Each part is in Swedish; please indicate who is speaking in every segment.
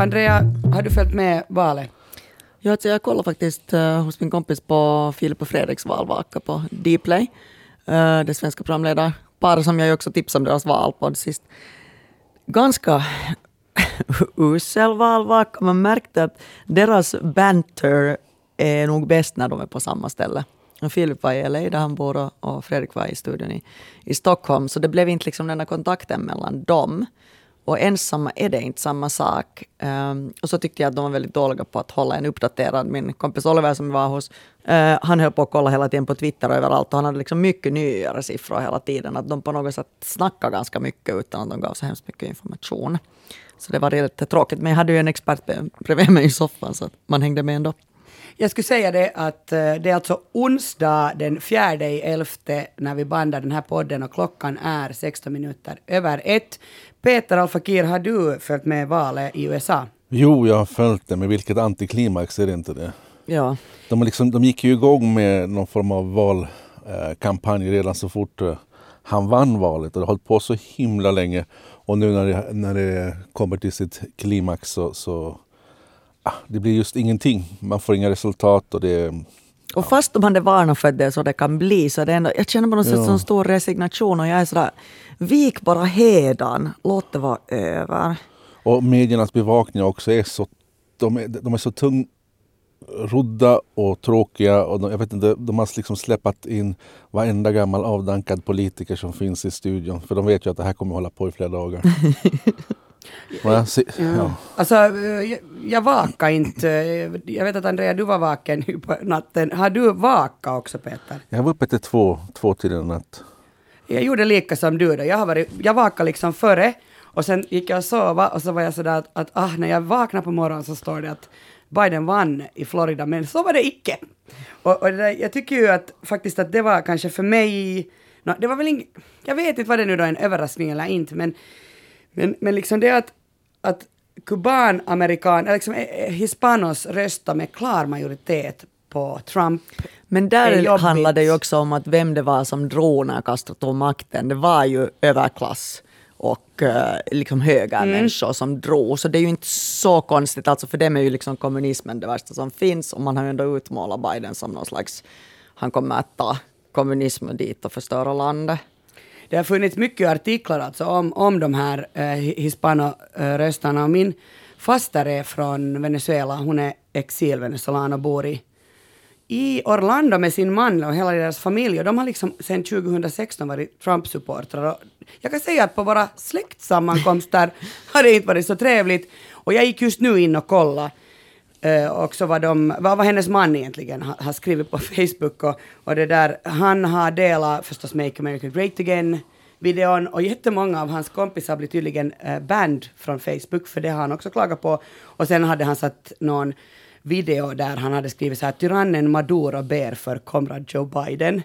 Speaker 1: Andrea, har du följt med valet?
Speaker 2: Ja, alltså jag kollade faktiskt uh, hos min kompis på Filip och Fredriks valvaka på Dplay. Uh, det svenska programledarpar som jag också tipsade om deras valpodd sist. Ganska usel valvaka. Man märkte att deras banter är nog bäst när de är på samma ställe. Filip var i LA där han bor och Fredrik var i studion i, i Stockholm. Så det blev inte liksom den där kontakten mellan dem. Och ensamma är det inte samma sak. Um, och så tyckte jag att de var väldigt dåliga på att hålla en uppdaterad. Min kompis Oliver som var hos, uh, han höll på att kolla hela tiden på Twitter och överallt och han hade liksom mycket nyare siffror hela tiden. Att de på något sätt snackade ganska mycket utan att de gav så hemskt mycket information. Så det var lite tråkigt. Men jag hade ju en expert bredvid mig i soffan så man hängde med ändå.
Speaker 1: Jag skulle säga det att eh, det är alltså onsdag den fjärde i elfte när vi bandar den här podden och klockan är 16 minuter över ett. Peter Alfakir, har du följt med valet i USA?
Speaker 3: Jo, jag har följt det, men vilket antiklimax är det inte det?
Speaker 2: Ja.
Speaker 3: De, liksom, de gick ju igång med någon form av valkampanj redan så fort eh, han vann valet och det har hållit på så himla länge. Och nu när det, när det kommer till sitt klimax så, så ah, det blir just ingenting. Man får inga resultat och det
Speaker 2: och fast de hade varnat för det så det kan bli, så det ändå, jag känner på något ja. sätt sån stor resignation och jag är sådär, vik bara hedan, låt det vara över.
Speaker 3: Och mediernas bevakning också är så, de är, de är så tungrodda och tråkiga och de, jag vet inte, de har liksom släppt in varenda gammal avdankad politiker som finns i studion. För de vet ju att det här kommer att hålla på i flera dagar.
Speaker 1: Ja. Ja. Alltså, jag, jag vakade inte. Jag vet att Andrea, du var vaken på natten. Har du vakat också, Peter?
Speaker 3: Jag var uppe till två, två tider natt.
Speaker 1: Jag gjorde lika som du då. Jag, har varit, jag vakade liksom före och sen gick jag och sova och så var jag sådär att, att ah, när jag vaknade på morgonen så står det att Biden vann i Florida, men så var det icke. Och, och där, jag tycker ju att faktiskt att det var kanske för mig, no, det var väl ing, jag vet inte vad det nu då är en överraskning eller inte, men, men, men liksom det att, att kuban-amerikan, liksom eh, eh, hispanos röstar med klar majoritet på Trump.
Speaker 2: Men där handlar det ju också om att vem det var som drog när Castro tog makten. Det var ju överklass och uh, liksom högermänniskor mm. som drog. Så det är ju inte så konstigt, alltså för dem är ju liksom kommunismen det värsta som finns och man har ju ändå utmålat Biden som någon slags, han kommer att ta kommunismen dit och förstöra landet.
Speaker 1: Det har funnits mycket artiklar alltså om, om de här eh, hispanoröstarna. Och min faster är från Venezuela. Hon är exil-venezolan och bor i, i Orlando med sin man och hela deras familj. Och de har liksom sedan 2016 varit Trump-supportrar. Jag kan säga att på våra släktsammankomster har det inte varit så trevligt. Och jag gick just nu in och kollade eh, också vad, de, vad, vad hennes man egentligen har, har skrivit på Facebook. Och, och det där, han har delat förstås Make America Great Again videon och jättemånga av hans kompisar blir tydligen eh, banned från Facebook för det har han också klagat på. Och sen hade han satt någon video där han hade skrivit så här tyrannen Maduro ber för komrad Joe Biden.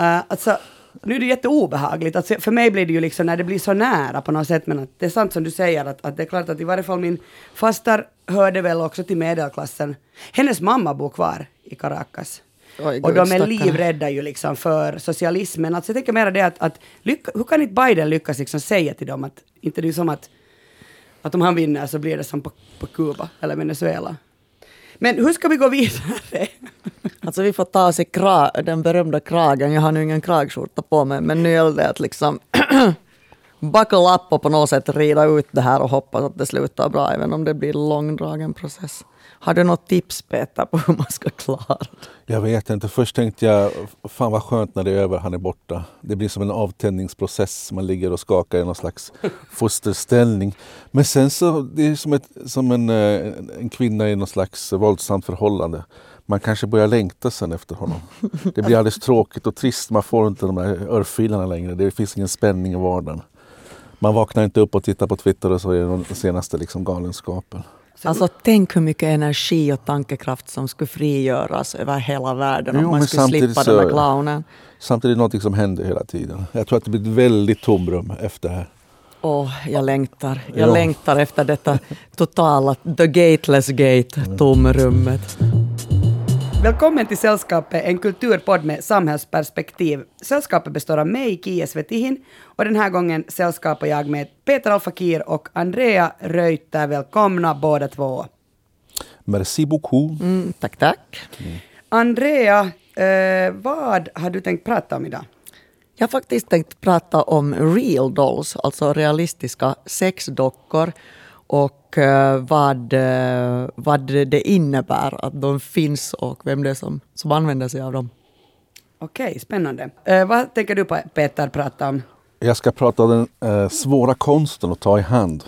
Speaker 1: Uh, alltså, nu är det jätteobehagligt. Alltså, för mig blir det ju liksom när det blir så nära på något sätt, men att det är sant som du säger att, att det är klart att i varje fall min fastar hörde väl också till medelklassen. Hennes mamma bor kvar i Caracas. Oj, och de är livrädda ju liksom för socialismen. Alltså jag tänker mer det att, att lycka, hur kan inte Biden lyckas liksom säga till dem att inte det är som att, att om han vinner så blir det som på, på Kuba eller Venezuela. Men hur ska vi gå vidare?
Speaker 2: Alltså vi får ta oss i kra den berömda kragen. Jag har nu ingen kragskjorta på mig, men nu gäller det att liksom buckle up och på något sätt rida ut det här och hoppas att det slutar bra, även om det blir långdragen process. Har du något tips Peter på hur man ska klara det?
Speaker 3: Jag vet inte. Först tänkte jag, fan vad skönt när det är över, han är borta. Det blir som en avtändningsprocess. Man ligger och skakar i någon slags fosterställning. Men sen så, det är som, ett, som en, eh, en kvinna i någon slags våldsamt förhållande. Man kanske börjar längta sen efter honom. Det blir alldeles tråkigt och trist. Man får inte de där örfilarna längre. Det finns ingen spänning i vardagen. Man vaknar inte upp och tittar på Twitter och så är det den senaste liksom galenskapen.
Speaker 2: Alltså tänk hur mycket energi och tankekraft som skulle frigöras över hela världen om man skulle slippa så, den här clownen.
Speaker 3: Samtidigt något som händer hela tiden. Jag tror att det blir ett väldigt tomrum efter det här.
Speaker 2: Åh, oh, jag längtar. Jag ja. längtar efter detta totala, the gateless gate, tomrummet.
Speaker 1: Välkommen till Sällskapet, en kulturpodd med samhällsperspektiv. Sällskapet består av mig, Kia Svetihin, och den här gången sällskapar jag med Peter Alfakir och Andrea Reuter. Välkomna båda två.
Speaker 3: Merci beaucoup.
Speaker 2: Mm, tack, tack.
Speaker 1: Andrea, eh, vad har du tänkt prata om idag?
Speaker 2: Jag har faktiskt tänkt prata om real dolls, alltså realistiska sexdockor och eh, vad, eh, vad det innebär att de finns och vem det är som, som använder sig av dem.
Speaker 1: Okej, spännande. Eh, vad tänker du på, Peter prata om?
Speaker 3: Jag ska prata om den eh, svåra konsten att ta i hand.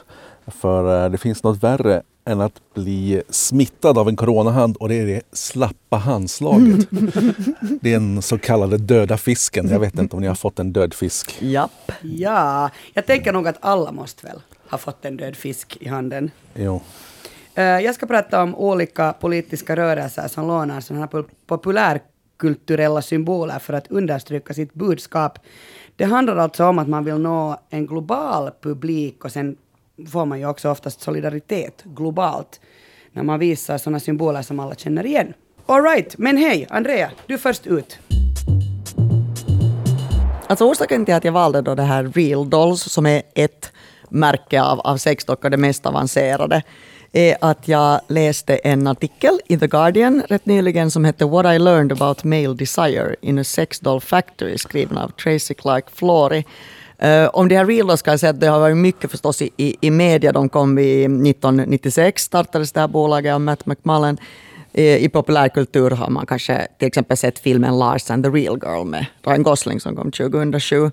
Speaker 3: För eh, det finns något värre än att bli smittad av en coronahand och det är det slappa handslaget. det är den så kallade döda fisken. Jag vet inte om ni har fått en död fisk.
Speaker 2: Japp.
Speaker 1: Ja, jag tänker nog att alla måste väl ha fått en död fisk i handen.
Speaker 3: Jo.
Speaker 1: Eh, Jag ska prata om olika politiska rörelser som lånar sådana här pop- populärkulturella symboler för att understryka sitt budskap. Det handlar alltså om att man vill nå en global publik och sen får man ju också oftast solidaritet globalt när man visar sådana symboler som alla känner igen. All right, men hej, Andrea, du först ut.
Speaker 2: Alltså orsaken till att jag valde då det här Real Dolls, som är ett märke av, av sexdockor, det mest avancerade, är att jag läste en artikel i The Guardian rätt nyligen som hette What I learned about male desire in a sex doll factory, skriven av Tracy Clark Flory. Uh, eh, om det här Real ska jag säga att det har varit mycket förstås i, i, i media. De kom i 1996, startades det här bolaget av Matt McMullen. I, I populärkultur har man kanske till exempel sett filmen Lars and the Real Girl med Ryan Gosling som kom 2007.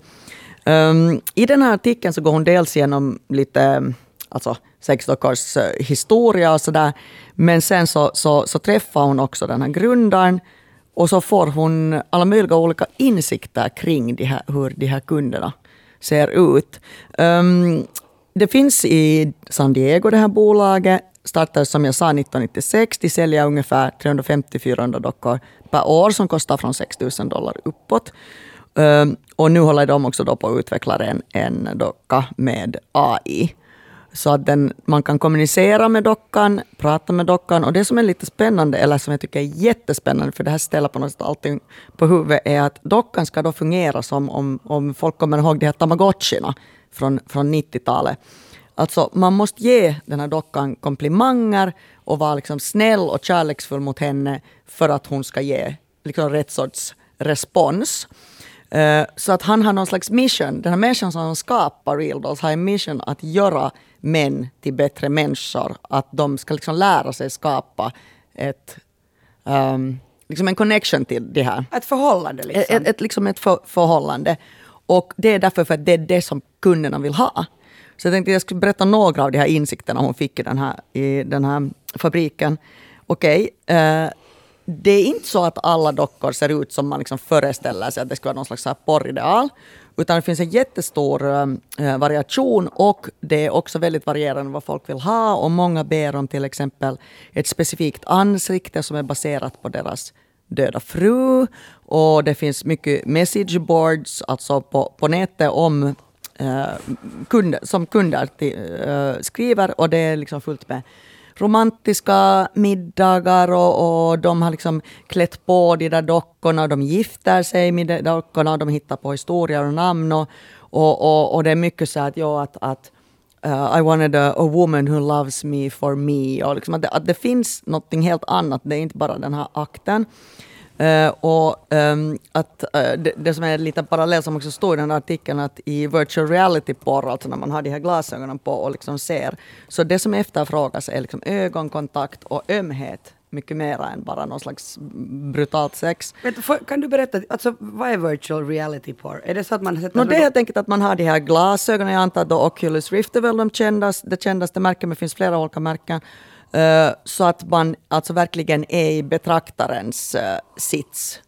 Speaker 2: Um, I den här artikeln så går hon dels igenom lite alltså, sexdockors eh, historia och sådär. Men sen så, så, så träffar hon också den här grundaren och så får hon alla möjliga olika insikter kring de här, hur de här kunderna ser ut. Um, det finns i San Diego, det här bolaget. Startades som jag sa 1996. De säljer ungefär 350-400 dockor per år som kostar från 6 000 dollar uppåt. Um, och nu håller de också då på att utveckla en, en docka med AI. Så att den, man kan kommunicera med dockan, prata med dockan. Och det som är lite spännande, eller som jag tycker är jättespännande, för det här ställer på något sätt allting på huvudet, är att dockan ska då fungera som, om, om folk kommer ihåg de här tamagotchina från, från 90-talet. Alltså man måste ge den här dockan komplimanger och vara liksom snäll och kärleksfull mot henne för att hon ska ge liksom rätt sorts respons. Uh, så att han har någon slags mission. Den här människan som skapar Real Dolls har en mission att göra män till bättre människor. Att de ska liksom lära sig skapa ett, um, liksom en connection till det här.
Speaker 1: Ett förhållande liksom.
Speaker 2: Ett, ett, liksom ett för, förhållande. Och det är därför för att det är det som kunderna vill ha. Så jag tänkte jag skulle berätta några av de här insikterna hon fick i den här, i den här fabriken. Okej, okay, uh, det är inte så att alla dockor ser ut som man liksom föreställer sig att det ska vara någon slags porrideal. Utan det finns en jättestor äh, variation och det är också väldigt varierande vad folk vill ha. Och många ber om till exempel ett specifikt ansikte som är baserat på deras döda fru. Och det finns mycket message boards, alltså på, på nätet om äh, kunder, som kunder till, äh, skriver. Och det är liksom fullt med romantiska middagar och, och de har liksom klätt på de där dockorna och de gifter sig med de dockorna och de hittar på historier och namn och, och, och, och det är mycket så att, ja, att, att uh, I wanted a, a, woman who loves me for me. Och liksom att, det, att det finns något helt annat, det är inte bara den här akten. Uh, och um, att, uh, det, det, som är en liten parallell som också står i den här artikeln, att i virtual reality-porr, alltså när man har de här glasögonen på och liksom ser, så det som efterfrågas är liksom ögonkontakt och ömhet mycket mer än bara någon slags brutalt sex.
Speaker 1: kan du berätta, alltså, vad är virtual reality porr? Är det så att man sätter...
Speaker 2: No, det är helt enkelt att man har de här glasögonen, jag antar att Oculus Rift är väl de kändaste, det kändaste märket, men det finns flera olika märken. Uh, så att man alltså verkligen är i betraktarens uh, sits.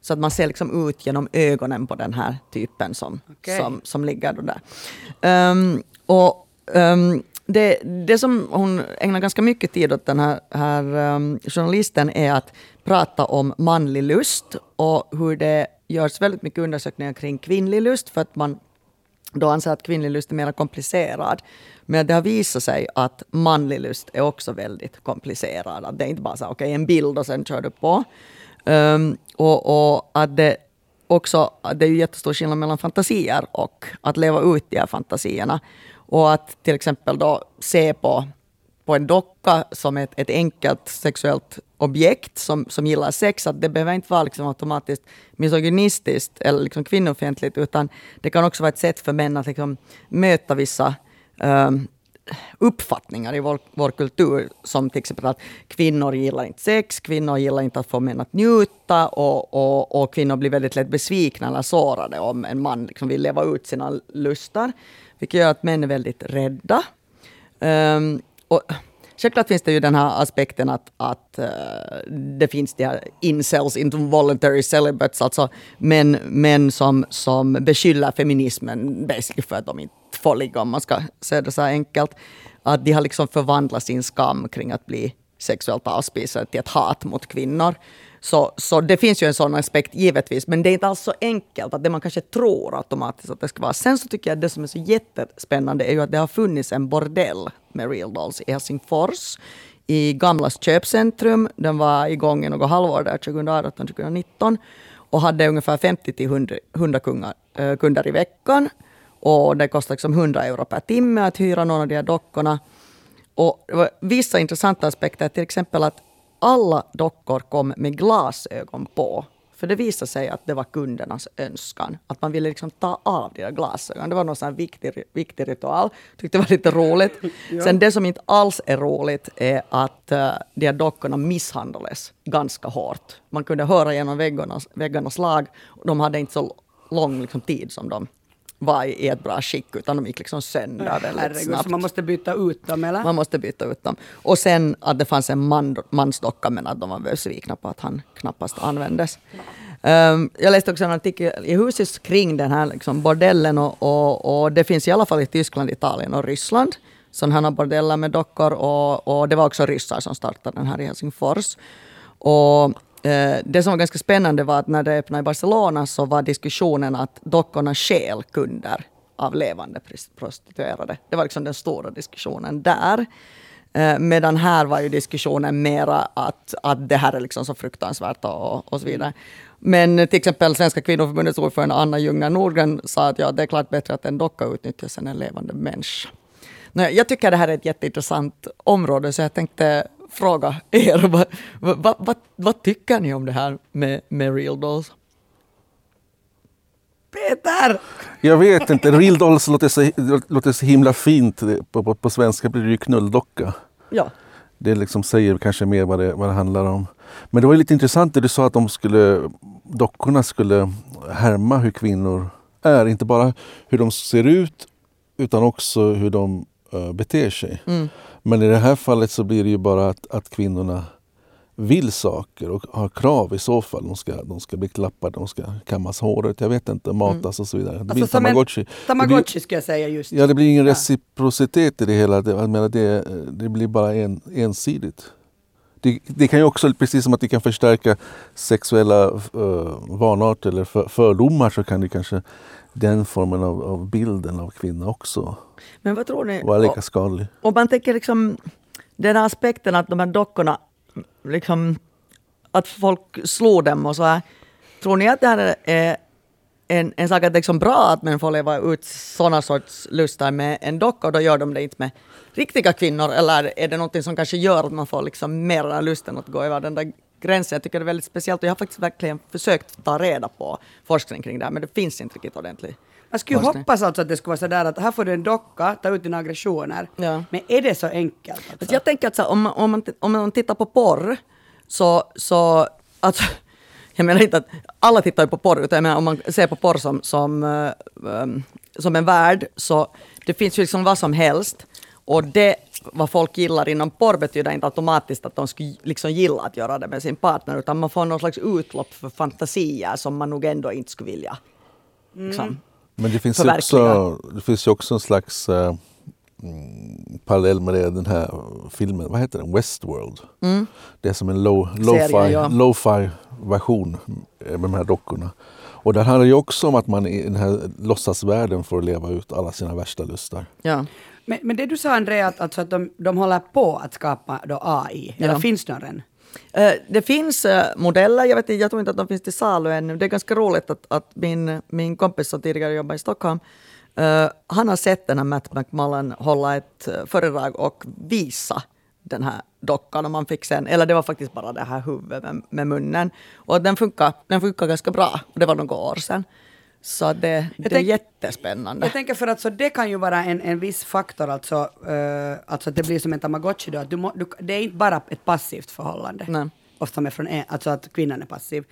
Speaker 2: Så att man ser liksom ut genom ögonen på den här typen som, okay. som, som ligger där. Um, och um, det, det som hon ägnar ganska mycket tid åt, den här, här um, journalisten, är att prata om manlig lust och hur det görs väldigt mycket undersökningar kring kvinnlig lust för att man då anser att kvinnlig lust är mer komplicerad. Men det har visat sig att manlig lust är också väldigt komplicerad. Att det är inte bara så okej okay, en bild och sen kör du på. Um, och, och, att det också, det är ju jättestor skillnad mellan fantasier och att leva ut de här fantasierna. Och att till exempel då se på, på en docka som ett, ett enkelt sexuellt objekt som, som gillar sex, att det behöver inte vara liksom automatiskt misogynistiskt eller liksom kvinnofientligt, utan det kan också vara ett sätt för män att liksom möta vissa um, uppfattningar i vår, vår kultur, som till exempel att kvinnor gillar inte sex, kvinnor gillar inte att få män att njuta och, och, och kvinnor blir väldigt lätt besvikna eller sårade om en man liksom vill leva ut sina lustar, vilket gör att män är väldigt rädda. Um, och Självklart finns det ju den här aspekten att, att uh, det finns de här incels, involuntary celibates, alltså män, män som, som beskyller feminismen basically för att de inte får ligga, om man ska säga det så här enkelt. Att de har liksom förvandlat sin skam kring att bli sexuellt avspisade till ett hat mot kvinnor. Så, så det finns ju en sån aspekt givetvis, men det är inte alls så enkelt att det man kanske tror automatiskt att det ska vara. Sen så tycker jag att det som är så jättespännande är ju att det har funnits en bordell med Real Dolls i Helsingfors i Gamlas köpcentrum. Den var igång i något halvår där 2018-2019 och hade ungefär 50 till 100, 100 kungar, äh, kunder i veckan. Och det kostade liksom 100 euro per timme att hyra någon av de här dockorna. Och det var vissa intressanta aspekter, till exempel att alla dockor kom med glasögon på. För det visade sig att det var kundernas önskan. Att man ville liksom ta av de där glasögonen. Det var någon sån viktig, viktig ritual. Tyckte det var lite roligt. ja. Sen det som inte alls är roligt är att uh, de här dockorna misshandlades ganska hårt. Man kunde höra genom väggarnas, väggarnas lag. De hade inte så lång liksom, tid som de var i ett bra skick, utan de gick liksom sönder väldigt Herregud, snabbt. Så
Speaker 1: man måste byta ut dem eller?
Speaker 2: Man måste byta ut dem. Och sen att det fanns en man, mansdocka, men att de var besvikna på att han knappast användes. Um, jag läste också en artikel i huset kring den här liksom bordellen och, och, och, det finns i alla fall i Tyskland, Italien och Ryssland sådana bordeller med dockor och, och det var också ryssar som startade den här i Helsingfors. Och Eh, det som var ganska spännande var att när det öppnade i Barcelona så var diskussionen att dockorna stjäl kunder av levande prostituerade. Det var liksom den stora diskussionen där. Eh, medan här var ju diskussionen mera att, att det här är liksom så fruktansvärt och, och så vidare. Men till exempel Svenska kvinnoförbundets ordförande Anna Ljunga Nordgren sa att ja, det är klart bättre att en docka utnyttjas än en levande människa. Jag tycker det här är ett jätteintressant område så jag tänkte fråga er, vad, vad, vad, vad, tycker ni om det här med, med Real Dolls?
Speaker 1: Peter!
Speaker 3: Jag vet inte, Real Dolls låter så, låter så himla fint. På, på, på svenska blir det ju knulldocka.
Speaker 2: Ja.
Speaker 3: Det liksom säger kanske mer vad det, vad det handlar om. Men det var lite intressant det du sa att de skulle, dockorna skulle härma hur kvinnor är. Inte bara hur de ser ut utan också hur de uh, beter sig. Mm. Men i det här fallet så blir det ju bara att, att kvinnorna vill saker och har krav i så fall. De ska, de ska bli klappade, de ska kammas håret, jag vet inte, matas mm. och så vidare. Det
Speaker 1: alltså blir tamagotchi. tamagotchi blir, ska jag säga just.
Speaker 3: Ja, det blir ingen ja. reciprocitet i det hela. Det, jag menar, det, det blir bara en, ensidigt. Det, det, kan ju också, precis som att det kan förstärka sexuella uh, vanarter eller för, fördomar så kan det kanske den formen av, av bilden av kvinna också
Speaker 2: Men vad tror ni?
Speaker 3: vara lika skadlig.
Speaker 2: Om man tänker liksom den här aspekten att de här dockorna, liksom, att folk slår dem och så här. Tror ni att det här är en, en sak att det är liksom bra att män får leva ut sådana sorts lustar med en docka och då gör de det inte med riktiga kvinnor eller är det något som kanske gör att man får liksom mer lusten att gå över den där gränsen. Jag tycker det är väldigt speciellt och jag har faktiskt verkligen försökt ta reda på forskning kring det här men det finns inte riktigt ordentligt.
Speaker 1: Man skulle ju hoppas alltså att det skulle vara sådär att här får du en docka, ta ut dina aggressioner. Ja. Men är det så enkelt?
Speaker 2: Alltså? Jag tänker att så, om, om, man, om man tittar på porr så, så alltså, jag menar inte att alla tittar ju på porr, utan jag menar om man ser på porr som, som, um, som en värld så det finns ju liksom vad som helst. Och det vad folk gillar inom porr betyder inte automatiskt att de skulle liksom gilla att göra det med sin partner, utan man får någon slags utlopp för fantasier som man nog ändå inte skulle vilja liksom, mm.
Speaker 3: Men det finns, också, det finns ju också en slags uh, parallell med det, den här filmen, vad heter den? Westworld. Mm. Det är som en low, lo-fi, ja. lo version med de här dockorna. Och där handlar det ju också om att man i den här låtsasvärlden får leva ut alla sina värsta lustar.
Speaker 2: Ja.
Speaker 1: Men, men det du sa Andrea, att, alltså att de, de håller på att skapa då AI, eller
Speaker 2: Ja.
Speaker 1: finns det någon än?
Speaker 2: Eh, Det finns eh, modeller, jag, vet, inte, jag tror inte att de finns till salu ännu. Det är ganska roligt att, att min, min kompis som tidigare jobbade i Stockholm, eh, han har sett den här Matt McMullen hålla ett föredrag och visa den här dockan. Och man fick sen, eller det var faktiskt bara det här huvudet med, med munnen. Och den funkar, den funkar ganska bra. Och det var några år sedan. Så det, det är
Speaker 1: tänk-
Speaker 2: jättespännande.
Speaker 1: Jag tänker för att så det kan ju vara en, en viss faktor, alltså, uh, alltså att det blir som en tamagotchi då, att du må, du, det är inte bara ett passivt förhållande,
Speaker 2: Nej.
Speaker 1: ofta med från en, alltså att kvinnan är passiv.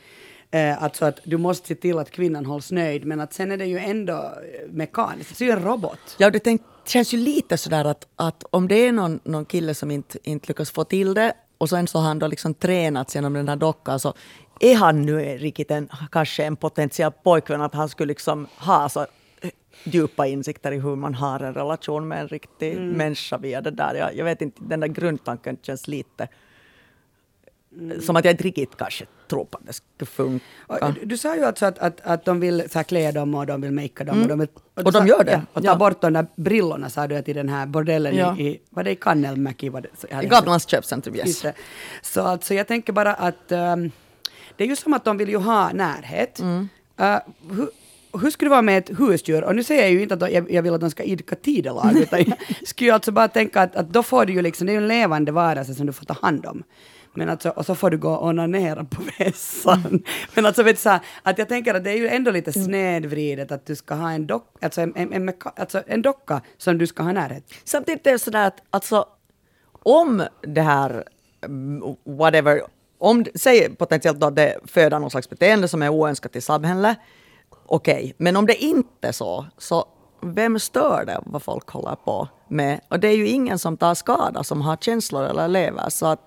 Speaker 1: Uh, alltså att du måste se till att kvinnan hålls nöjd, men att sen är det ju ändå eh, mekaniskt, det är ju en robot.
Speaker 2: Ja, det tänk, känns ju lite sådär att, att om det är någon, någon kille som inte, inte lyckas få till det och sen så har han då liksom tränats genom den här dockan så är han nu riktigt en, kanske en potentiell pojkvän att han skulle liksom ha så djupa insikter i hur man har en relation med en riktig människa via det där. Jag, jag vet inte, den där grundtanken känns lite som att jag inte riktigt kanske tror på att det skulle funka.
Speaker 1: Och, du, du sa ju alltså att, att, att de vill så här, klä dem och de vill makea dem. Och de, vill, du
Speaker 2: Och de
Speaker 1: sa-
Speaker 2: gör det.
Speaker 1: Ja, och ta
Speaker 2: Ja.
Speaker 1: bort de där brillorna sa du att i den här bordellen
Speaker 2: Ja.
Speaker 1: i, var det i Kannelmäki?
Speaker 2: I Gavlans köpcentrum, yes.
Speaker 1: Så alltså jag tänker bara att ehm, det är ju som att de vill ju ha närhet.
Speaker 2: Mm.
Speaker 1: Eh, hur, hur skulle det vara med ett husdjur? Och nu säger jag ju inte att jag, jag vill att de ska idka tidelag, utan jag skulle ju alltså bara tänka att, att då får du ju liksom, det är ju en levande varelse som du får ta hand om. Men alltså, och så får du gå och onanera på vässan. Men alltså, vet du, så här, att jag tänker att det är ju ändå lite snedvridet att du ska ha en, dock, alltså en, en, en, alltså en docka som du ska ha närhet.
Speaker 2: Samtidigt är det sådär att alltså, om det här, mm, whatever, om, säg potentiellt då att det föder någon slags beteende som är oönskat i samhället, okej, men om det inte är så, så vem stör det vad folk håller på med? Och det är ju ingen som tar skada som har känslor eller lever, så att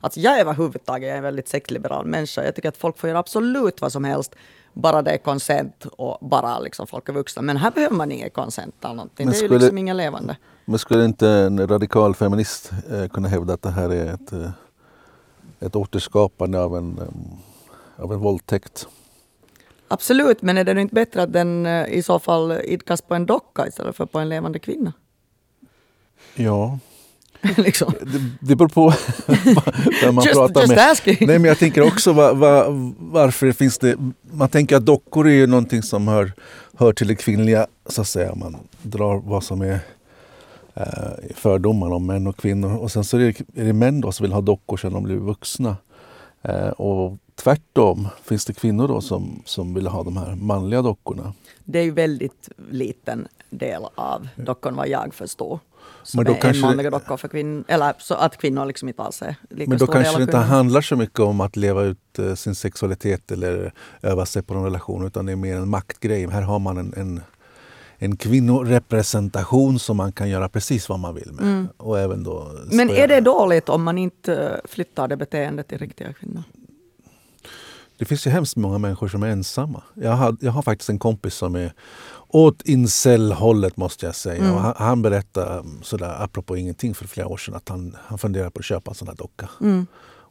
Speaker 2: Alltså jag är överhuvudtaget en väldigt sexliberal människa. Jag tycker att folk får göra absolut vad som helst, bara det är konsent och bara liksom folk är vuxna. Men här behöver man ingen konsent eller någonting.
Speaker 3: Men
Speaker 2: det är ju
Speaker 3: skulle-
Speaker 2: liksom inga levande.
Speaker 3: Men skulle inte en radikal feminist eh, kunna hävda att det här är ett, eh, ett återskapande av en, eh, av en våldtäkt?
Speaker 2: Absolut, men är det inte bättre att den eh, i så fall idkas på en docka istället för på en levande kvinna?
Speaker 3: Ja,
Speaker 2: liksom.
Speaker 3: det, det beror på vem man
Speaker 2: Just-
Speaker 3: pratar
Speaker 2: just
Speaker 3: med.
Speaker 2: asking.
Speaker 3: Nej, men jag tänker också va, va, varför finns det... Man tänker att dockor är ju någonting som hör, hör till det kvinnliga, så att säga. Man drar vad som är eh, fördomar om män och kvinnor. Och sen så är det, är det män då som vill ha dockor sedan de blir vuxna. Eh, och tvärtom finns det kvinnor då som, som vill ha de här manliga dockorna.
Speaker 2: Det är ju väldigt liten del av dockan vad jag förstår. Som
Speaker 3: Men då
Speaker 2: är
Speaker 3: kanske
Speaker 2: manliga dockor för kvinnor, eller så att kvinnor liksom inte alls är lika
Speaker 3: Men då kanske det inte handlar så mycket om att leva ut eh, sin sexualitet eller öva sig på en relation utan det är mer en maktgrej. Här har man en, en, en kvinnorepresentation som man kan göra precis vad man vill med. Och även då
Speaker 2: Mm. Men är det dåligt om man inte flyttar det beteendet till riktiga kvinnor?
Speaker 3: Det finns ju hemskt många människor som är ensamma. Jag har, jag har faktiskt en kompis som är åt incel-hållet måste jag säga.
Speaker 2: Mm.
Speaker 3: Han, han berättade um, sådär apropå ingenting för flera år sedan att han, han funderar på att köpa en sån här docka.
Speaker 2: Mm.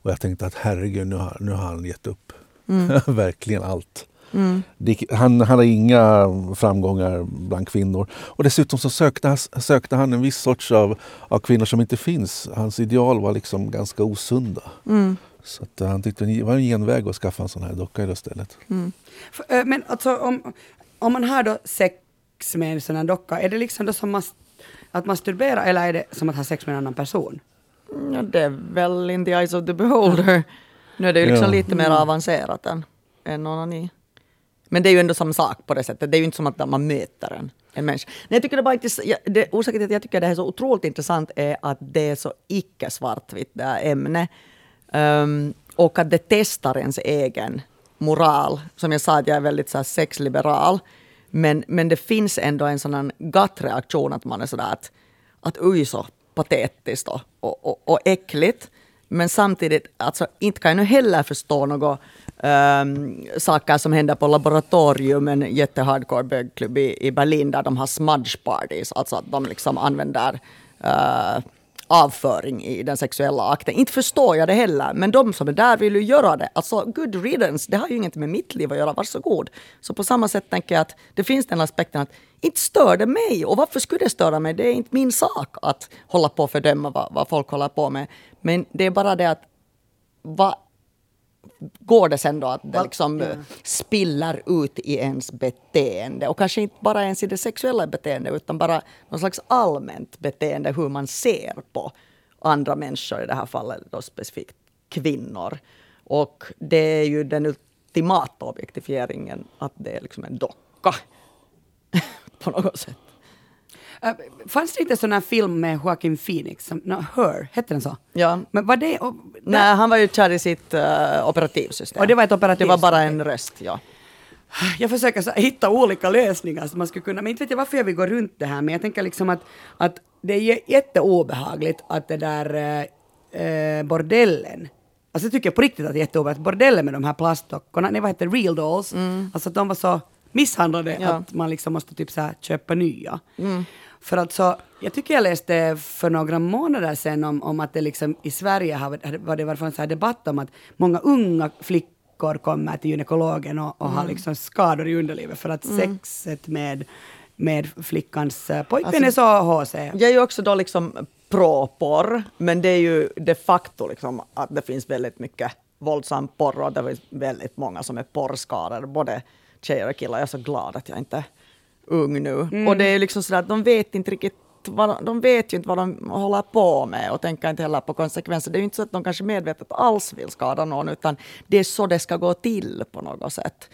Speaker 3: Och jag tänkte att herregud, nu har, nu har han gett upp.
Speaker 2: Mm.
Speaker 3: Verkligen allt. Det, han, han har inga framgångar bland kvinnor. Och dessutom så sökte, han- sökte han en viss sorts av, av kvinnor som inte finns. Hans ideal var liksom ganska osunda.
Speaker 2: Mm.
Speaker 3: Så att han tyckte det var en genväg att skaffa en sån här docka istället.
Speaker 1: För, eh, Men alltså om, om man har då sex med en sån här docka, är det liksom då som mas, att masturbera eller är det som att ha sex med en annan person?
Speaker 2: Ja, det är väl in the eyes of the beholder. Nu är det ju liksom
Speaker 3: Ja.
Speaker 2: lite mer avancerat än, än onani. Men det är ju ändå samma sak på det sättet. Det är ju inte som att man möter en, en människa. Nej, jag tycker det bara inte, det, orsaken till att jag tycker det här är så otroligt intressant är att det är så icke svartvitt det här ämnet. Ehm, och att det testar ens egen moral. Som jag sa, att jag är väldigt så här, sexliberal. Men, men det finns ändå en sån här gut-reaktion att man är sådär att, att oj så patetiskt och, och, och, och äckligt. Men samtidigt, alltså, inte kan jag nu heller förstå några ähm, saker som händer på laboratorium, en jättehardcore bögklubb i, i Berlin där de har smudge parties, alltså att de liksom använder äh, avföring i den sexuella akten. Inte förstår jag det heller, men de som är där vill ju göra det. Alltså, good riddance, det har ju inget med mitt liv att göra, varsågod. Så på samma sätt tänker jag att det finns den aspekten att inte stör det mig. Och varför skulle det störa mig? Det är inte min sak att hålla på och fördöma vad, vad folk håller på med. Men det är bara det att vad går det sen då att det liksom ja. spiller ut i ens beteende. Och kanske inte bara ens i det sexuella beteendet utan bara någon slags allmänt beteende hur man ser på andra människor, i det här fallet då specifikt kvinnor. Och det är ju den ultimata objektifieringen att det är liksom en docka på något sätt.
Speaker 1: Uh, fanns det inte sån här film med Joaquin Phoenix, som, no, Her, hette den så?
Speaker 2: Ja.
Speaker 1: Men var det... Och,
Speaker 2: Nej, han var ju kär i sitt uh, operativsystem.
Speaker 1: Och det var ett operativsystem?
Speaker 2: Det var bara en röst, ja.
Speaker 1: Jag försöker så, hitta olika lösningar som man skulle kunna, men inte vet jag varför jag vill gå runt det här, men jag tänker liksom att, att det är jätteobehagligt att det där äh, bordellen Alltså jag tycker på riktigt att det är jätteobehagligt. Bordellen med de här plastdockorna, nej vad heter real dolls, mm. alltså att de var så misshandlade ja. att man liksom måste typ så här köpa nya. Mm. För alltså, jag tycker jag läste för några månader sedan om, om att det liksom i Sverige har, var det var en så här debatt om att många unga flickor kommer till gynekologen och, och mm. har liksom skador i underlivet för att mm. sexet med, med flickans uh, pojkvän alltså, är så HC.
Speaker 2: Jag är ju också då liksom pro-porr, men det är ju de facto liksom att det finns väldigt mycket våldsam porr och det är väldigt många som är porrskadade, både tjejer och killar. Jag är så glad att jag inte ung nu. Mm. Och det är liksom sådär att de vet inte riktigt vad, de vet ju inte vad de håller på med och tänker inte heller på konsekvenser. Det är ju inte så att de kanske medvetet alls vill skada någon, utan det är så det ska gå till på något sätt.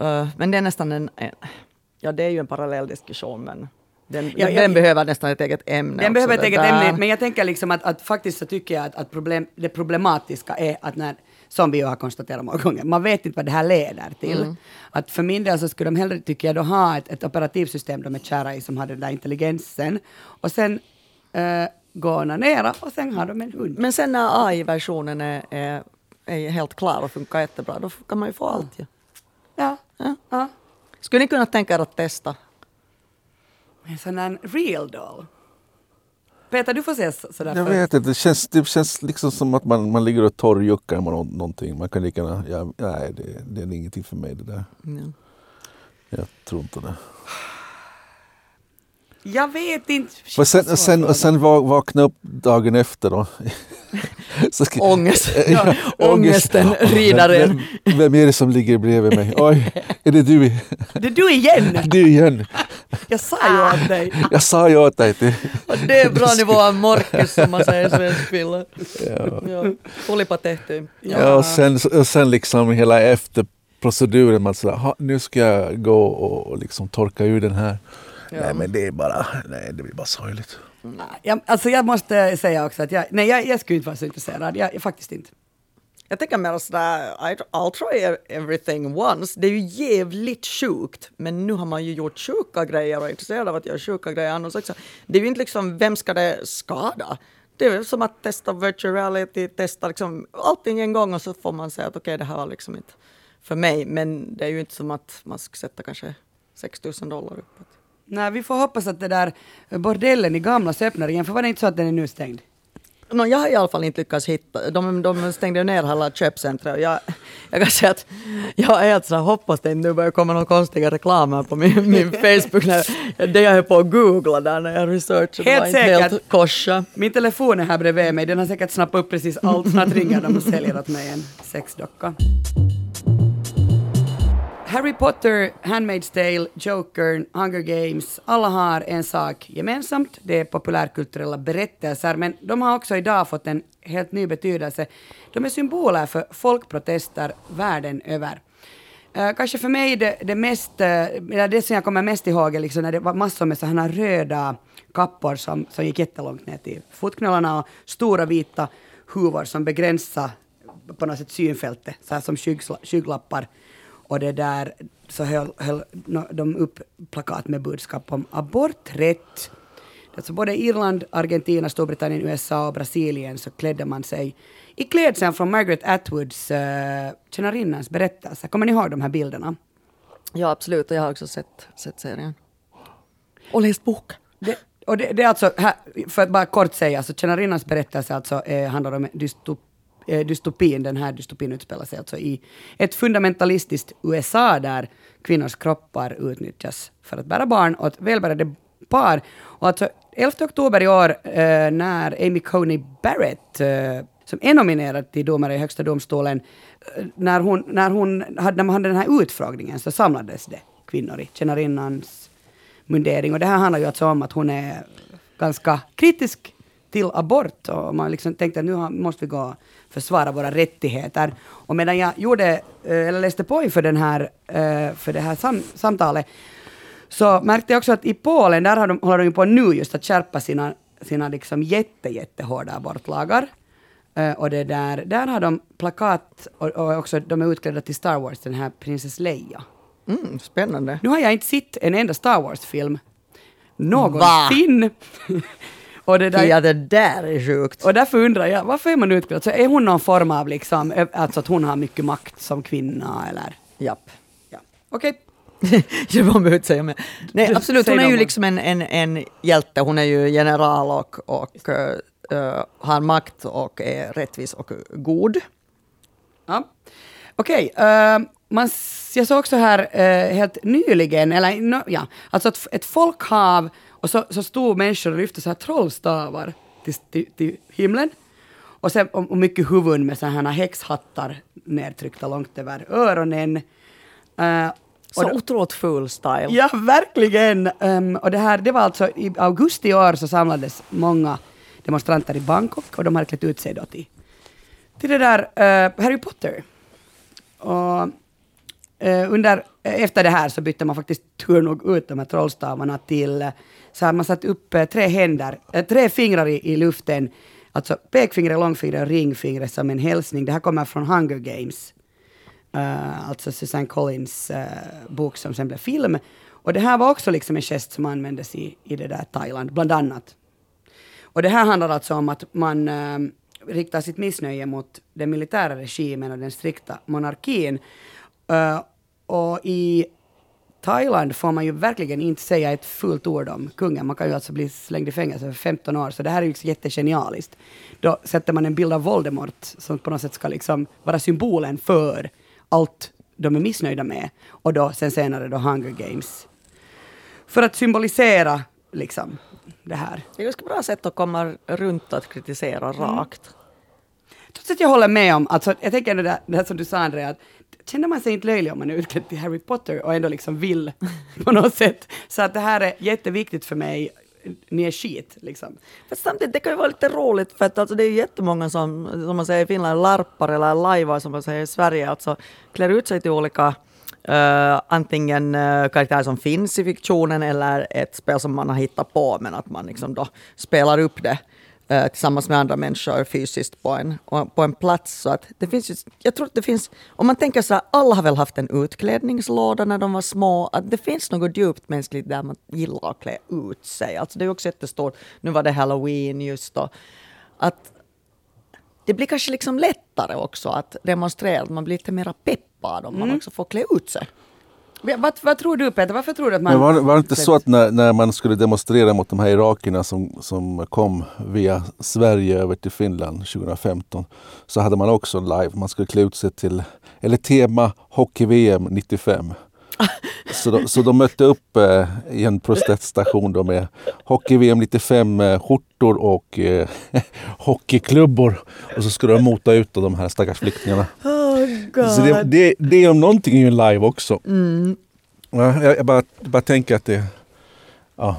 Speaker 2: Uh, men det är nästan en, en, ja det är ju en parallell diskussion, men den, ja, den, den behöver nästan ett eget ämne.
Speaker 1: Den behöver ett eget ämne, men jag tänker liksom att, att faktiskt så tycker jag att, att problem, det problematiska är att när som vi ju har konstaterat många gånger. Man vet inte vad det här leder till. Mm. Att för min del så skulle de hellre, tycker jag, då ha ett, ett operativsystem de är kära i som har den där intelligensen. Och sen uh, gå och nera och sen har de en hund.
Speaker 2: Men sen när AI-versionen är, är, är, helt klar och funkar jättebra, då kan man ju få allt ju.
Speaker 1: Ja. ja. ja.
Speaker 2: Skulle ni kunna tänka er att testa?
Speaker 1: En sån där real doll. Peter, du får se sådär.
Speaker 3: Jag vet inte, det känns, det känns liksom som att man, man ligger och torrjuckar med någonting. Man kan lika gärna, ja, nej det, det är ingenting för mig det där. Mm. Jag tror inte det.
Speaker 1: Jag vet inte.
Speaker 3: Och sen, sen, sen vakna upp dagen efter då.
Speaker 2: Ska, Ångest. Ja, ångesten rider
Speaker 3: en. Vem, vem är det som ligger bredvid mig? Oj, är det du?
Speaker 1: Det är du igen!
Speaker 3: Du igen!
Speaker 1: Jag sa ju åt dig.
Speaker 3: Jag sa ju åt dig.
Speaker 2: Och det är bra nivå av morkis som man säger i svensk film. Ja. Ja. Ja.
Speaker 3: ja, och sen, och sen liksom hela efterproceduren. Man sådär, nu ska jag gå och liksom torka ur den här. Ja. Nej men det är bara, nej det blir bara sorgligt.
Speaker 1: Nej, jag, alltså jag måste säga också att jag, nej jag, jag skulle inte vara så intresserad, jag, jag faktiskt inte.
Speaker 2: Jag tänker mer sådär, I'll try everything once. Det är ju jävligt sjukt, men nu har man ju gjort sjuka grejer och är intresserad av att göra sjuka grejer annars också. Det är ju inte liksom, vem ska det skada? Det är som att testa virtual reality, testa liksom allting en gång och så får man säga att okej, okay, det här var liksom inte för mig. Men det är ju inte som att man ska sätta kanske 6 000 dollar uppåt.
Speaker 1: Nej, vi får hoppas att det där bordellen i gamla öppnar igen, för var det inte så att den är nu stängd?
Speaker 2: No, jag har i alla fall inte lyckats hitta, de, de stängde ner hela köpcentret jag, jag kan säga att jag är helt så hoppas det inte nu börjar komma några konstiga reklamer på min, min Facebook, när, det jag höll på att googla där när jag researchade
Speaker 1: helt säkert.
Speaker 2: helt korsa.
Speaker 1: Min telefon är här bredvid mig, den har säkert snappat upp precis allt, snart ringer de och säljer åt mig en sexdocka. Harry Potter, Handmaid's Tale, Joker, Hunger Games, alla har en sak gemensamt, det är populärkulturella berättelser, men de har också idag fått en helt ny betydelse. De är symboler för folkprotester världen över. Uh, kanske för mig det, det mest, uh, det som jag kommer mest ihåg är liksom när det var massor med sådana röda kappor som, som gick jättelångt ner till fotknölarna och stora vita huvor som begränsade på något sätt synfältet, så här som skygglappar och det där så höll, höll de upp plakat med budskap om aborträtt. Alltså både Irland, Argentina, Storbritannien, USA och Brasilien så klädde man sig i klädseln från Margaret Atwoods uh, tjänarinnans berättelse. Kommer ni ihåg de här bilderna?
Speaker 2: Ja, absolut. Och jag har också sett, sett serien. Och läst boken.
Speaker 1: och det, det är alltså, här, för att bara kort säga, så tjänarinnans berättelse alltså, eh, handlar om dystop, eh, Eh, dystopin. Den här dystopin utspelar sig alltså i ett fundamentalistiskt USA där kvinnors kroppar utnyttjas för att bära barn åt välbärgade par. Och alltså 11 oktober i år eh, när Amy Coney Barrett, eh, som är nominerad till domare i Högsta domstolen, eh, när, hon, när, hon hade, när man hade den här utfrågningen så samlades det kvinnor i tjänarinnans mundering. Och det här handlar ju alltså om att hon är ganska kritisk till abort och man liksom tänkte att nu måste vi gå försvara våra rättigheter. Och medan jag gjorde, eh, eller läste på inför den här, eh, för det här sam samtalet så märkte jag också att i Polen, där har de, håller de på nu just att skärpa sina, sina liksom jätte, jättehårda abortlagar. Uh, och det där, där har de plakat och, och, också de är utklädda till Star Wars, den här prinsess Leia.
Speaker 2: Mm, spännande.
Speaker 1: Nu har jag inte sett en enda Star Wars-film någonsin.
Speaker 2: och det där, ja, det där är sjukt.
Speaker 1: Och därför undrar jag, varför är man utklädd? Så är hon någon form av liksom, alltså att hon har mycket makt som kvinna eller?
Speaker 2: Japp.
Speaker 1: Ja. Okej. Okay.
Speaker 2: jag behöver inte säga mer. Nej, absolut, hon är ju liksom en, en, en hjälte. Hon är ju general och, och uh, har makt och är rättvis och god.
Speaker 1: Ja. Okej, okay, uh, eh, jag såg också här uh, helt nyligen, eller no, ja, alltså ett, ett folkhav och så, så stod människor och lyfte så här trollstavar till, till, till himlen. Och, sen, och, och mycket huvuden med sådana här häxhattar nedtryckta långt över öronen.
Speaker 2: Uh, så då, otroligt full style.
Speaker 1: Ja, verkligen. Um, och det här, det var alltså i augusti i år så samlades många demonstranter i Bangkok och de hade klätt ut sig då till, till det där uh, Harry Potter. Och Eh, under, eh, efter det här så bytte man faktiskt tur nog ut de här trollstavarna till, eh, så man satt upp tre händer, tre fingrar i, i luften, alltså pekfingret, långfingret och ringfingret som en hälsning. Det här kommer från Hunger Games. Uh, alltså Susanne Collins uh, bok som sen blev film. Och det här var också liksom en gest som användes i, i det där Thailand, bland annat. Och det här handlar alltså om att man uh, riktar sitt missnöje mot den militära regimen och den strikta monarkin och i Thailand får man ju verkligen inte säga ett fullt ord om kungen. Man kan ju alltså bli slängd i fängelse för 15 år, så det här är ju jättegenialiskt. Då sätter man en bild av Voldemort som på något sätt ska liksom vara symbolen för allt de är missnöjda med. Och då sen senare då Hunger Games. För att symbolisera liksom det här.
Speaker 2: Det är ganska bra sätt att komma runt att kritisera mm. rakt.
Speaker 1: Trots att jag håller med om, alltså, jag tänker det där, det där som du sa Andrea, att känner man sig inte löjlig om man är utklädd till Harry Potter och ändå liksom vill på något sätt. Så att det här är jätteviktigt för mig ni är skit. Liksom.
Speaker 2: Fast samtidigt, det kan ju vara lite roligt för att alltså, det är ju jättemånga som, som man säger i Finland, larpar eller lajvar som man säger i Sverige, alltså klär ut sig till olika Uh, antingen uh, karaktärer som finns i fiktionen eller ett spel som man har hittat på men att man liksom då spelar upp det uh, tillsammans med andra människor fysiskt på en, på en plats. Så att det finns just, jag tror att det finns, om man tänker så här, alla har väl haft en utklädningslåda när de var små, att det finns något djupt mänskligt där man gillar att klä ut sig. Alltså det är också jättestort, nu var det halloween just då, att det blir kanske liksom lättare också att demonstrera, att man blir lite mer peppad om mm. man också får klä ut sig.
Speaker 1: Vad, vad, tror du Peter, varför tror du att man...
Speaker 3: Men var, var det inte så att när, när, man skulle demonstrera mot de här irakierna som, som kom via Sverige över till Finland 2015 så hade man också live, man skulle klä ut sig till, eller tema hockey-VM 95. Så de, så de mötte upp eh, i en proteststation då med hockey-VM 95 eh, och eh, hockeyklubbor. Och så skulle de mota ut de här stackars flyktingarna.
Speaker 2: Oh,
Speaker 3: så det, det, det om någonting är ju live också. Mm. Jag, jag, bara, bara tänker att det... Ja,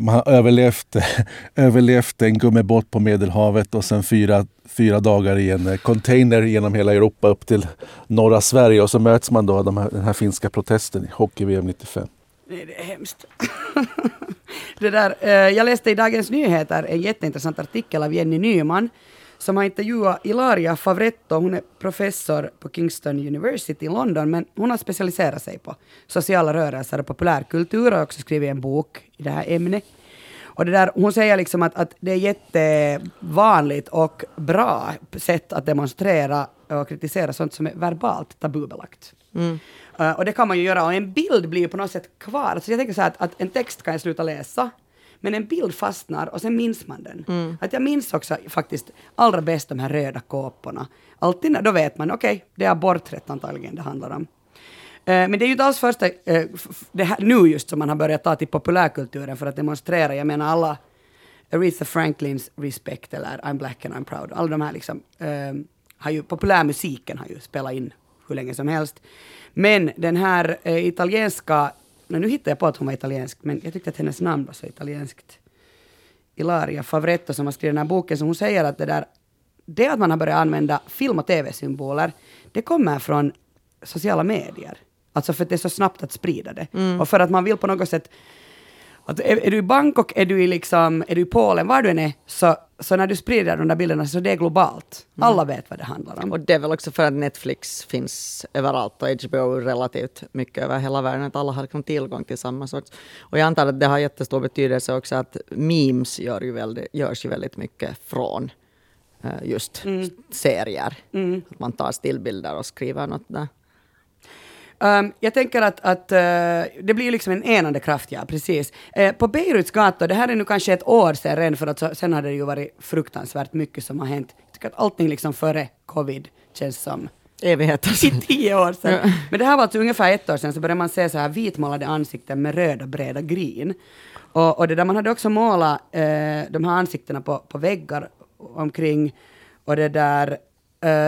Speaker 3: man har överlevt, överlevt en gummibåt på Medelhavet och sen fyra, fyra dagar i en container genom hela Europa upp till norra Sverige och så möts man då de här, den här finska protesten i hockey-VM 95.
Speaker 1: Nej, det är hemskt. det där, eh, jag läste i Dagens Nyheter en jätteintressant artikel av Jenny Nyman som har intervjuat Ilaria Favretto. Hon är professor på Kingston University i London, men hon har specialiserat sig på sociala rörelser och populärkultur och också skrivit en bok i det här ämnet. Och det där, hon säger liksom att, att det är jättevanligt och bra sätt att demonstrera och kritisera sånt som är verbalt tabubelagt. Mm. Uh, och det kan man ju göra, och en bild blir ju på något sätt kvar. Alltså jag tänker så här att, att en text kan jag sluta läsa, Men en bild fastnar och sen minns man den. Att jag minns också faktiskt allra bäst de här röda kåporna. Alltid när, då vet man, okej, det är aborträtt antagligen det handlar om. Eh, Men det är ju inte alls första, eh, det här, nu just som man har börjat ta till populärkulturen för att demonstrera. Jag menar alla Aretha Franklins Respect eller I'm black and I'm proud. Alla de här liksom, eh, har ju, populärmusiken har ju spelat in hur länge som helst. Men den här eh, italienska, nu hittar jag på att hon var italiensk, men jag tyckte att hennes namn var så italienskt. Ilaria Favretto som har skrivit den här boken, så hon säger att det där, det att man har börjat använda film och tv-symboler, det kommer från sociala medier. Alltså för att det är så snabbt att sprida det. Och för att man vill på något sätt att är, är du i Bangkok, är du i, liksom, är du i Polen, var du än är, så, så när du sprider de där bilderna så det är globalt. Alla vet vad det handlar om.
Speaker 2: Och det är väl också för att Netflix finns överallt och HBO relativt mycket över hela världen. Att alla har liksom tillgång till samma sorts. Och jag antar att det har jättestor betydelse också att memes gör ju väldigt, görs ju väldigt mycket från eh, just serier. Att man tar stillbilder och skriver något där.
Speaker 1: Um, jag tänker att, att eh, det blir liksom en enande kraft, ja, precis. Eh, på Beiruts gator, det här är nu kanske ett år sedan redan, för att så, sen har det ju varit fruktansvärt mycket som har hänt. Jag tycker att allting liksom före covid känns som
Speaker 2: Evigheter.
Speaker 1: i tio år sedan.
Speaker 2: Ja.
Speaker 1: Men det här var alltså ungefär ett år sedan, så började man se så här vitmålade ansikten med röda breda gryn. Och, och det där man hade också målat eh, de här ansiktena på, på väggar omkring. Och det där,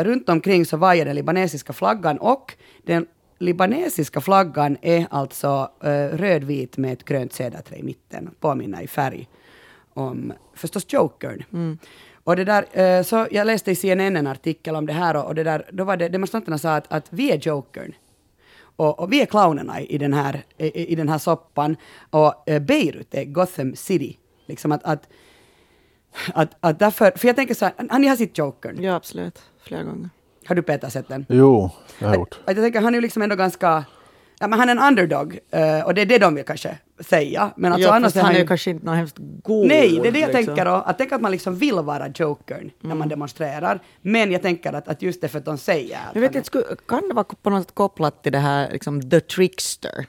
Speaker 1: runt omkring så vajar den libanesiska flaggan och den libanesiska flaggan är alltså eh, rödvit med ett grönt cederträ i mitten, påminner i färg om förstås Jokern. Och det där, eh, så jag läste i CNN en artikel om det här och, det där, då var det, demonstranterna sa att, att vi är Jokern. Och, och vi är clownerna i den här, i, i den här soppan. Och eh, Beirut är Gotham City. Liksom att, att, att, att därför, för jag tänker så här, har ni har sett Jokern?
Speaker 2: Ja, absolut. Flera gånger.
Speaker 1: Har du Peter sett den?
Speaker 3: Jo, det har jag gjort.
Speaker 1: Att jag tänker, han är ju liksom ändå ganska, ja men han är en underdog, eh, och det är det de vill kanske säga. Men alltså
Speaker 2: ja,
Speaker 1: annars
Speaker 2: fast
Speaker 1: är
Speaker 2: han
Speaker 1: han ju
Speaker 2: kanske inte någon hemskt god.
Speaker 1: Nej, det är det jag
Speaker 2: liksom.
Speaker 1: tänker då. Att tänk att man liksom vill vara jokern när
Speaker 2: Mm.
Speaker 1: man demonstrerar. Men jag tänker att, att just det för att de säger att
Speaker 2: Jag vet
Speaker 1: han är-
Speaker 2: inte, kan det vara på något sätt kopplat till det här liksom, the trickster?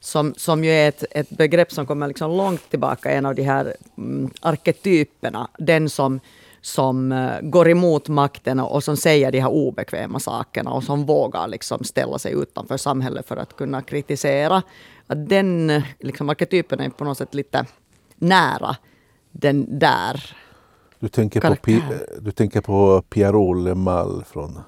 Speaker 2: Som, som ju är ett, ett begrepp som kommer liksom långt tillbaka, en av de här mm, arketyperna. Den som, som eh, går emot makten och, som säger de här obekväma sakerna och som vågar liksom ställa sig utanför samhället för att kunna kritisera. Att den liksom, arketypen är på något sätt lite nära den där.
Speaker 3: Du tänker, på, Pi, du tänker på Pierrot Lemal från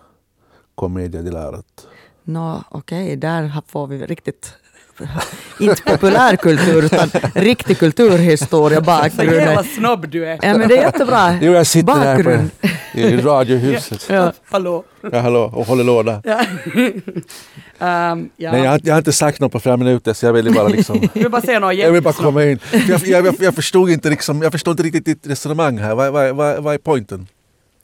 Speaker 3: Commedia dell'arte.
Speaker 2: Nå, okej, där får vi riktigt inte populärkultur utan riktig kulturhistoria,
Speaker 1: Så jävla snobb du är.
Speaker 2: Ja, men det är jättebra.
Speaker 3: Jo, jag sitter
Speaker 2: Bakgrund.
Speaker 3: på, i radiohuset.
Speaker 2: Ja.
Speaker 1: Hallå.
Speaker 3: Ja, hallå, och håller låda.
Speaker 1: Ja. Ehm, ja.
Speaker 3: Nej, jag, har- jag har inte sagt något på flera minuter så jag ville bara liksom...
Speaker 1: Du vill bara säga något
Speaker 3: Jag vill bara komma in. Jag, jag, jag, jag, förstod inte liksom, jag förstod inte riktigt ditt resonemang här. Vad, vad, vad, vad är poängen?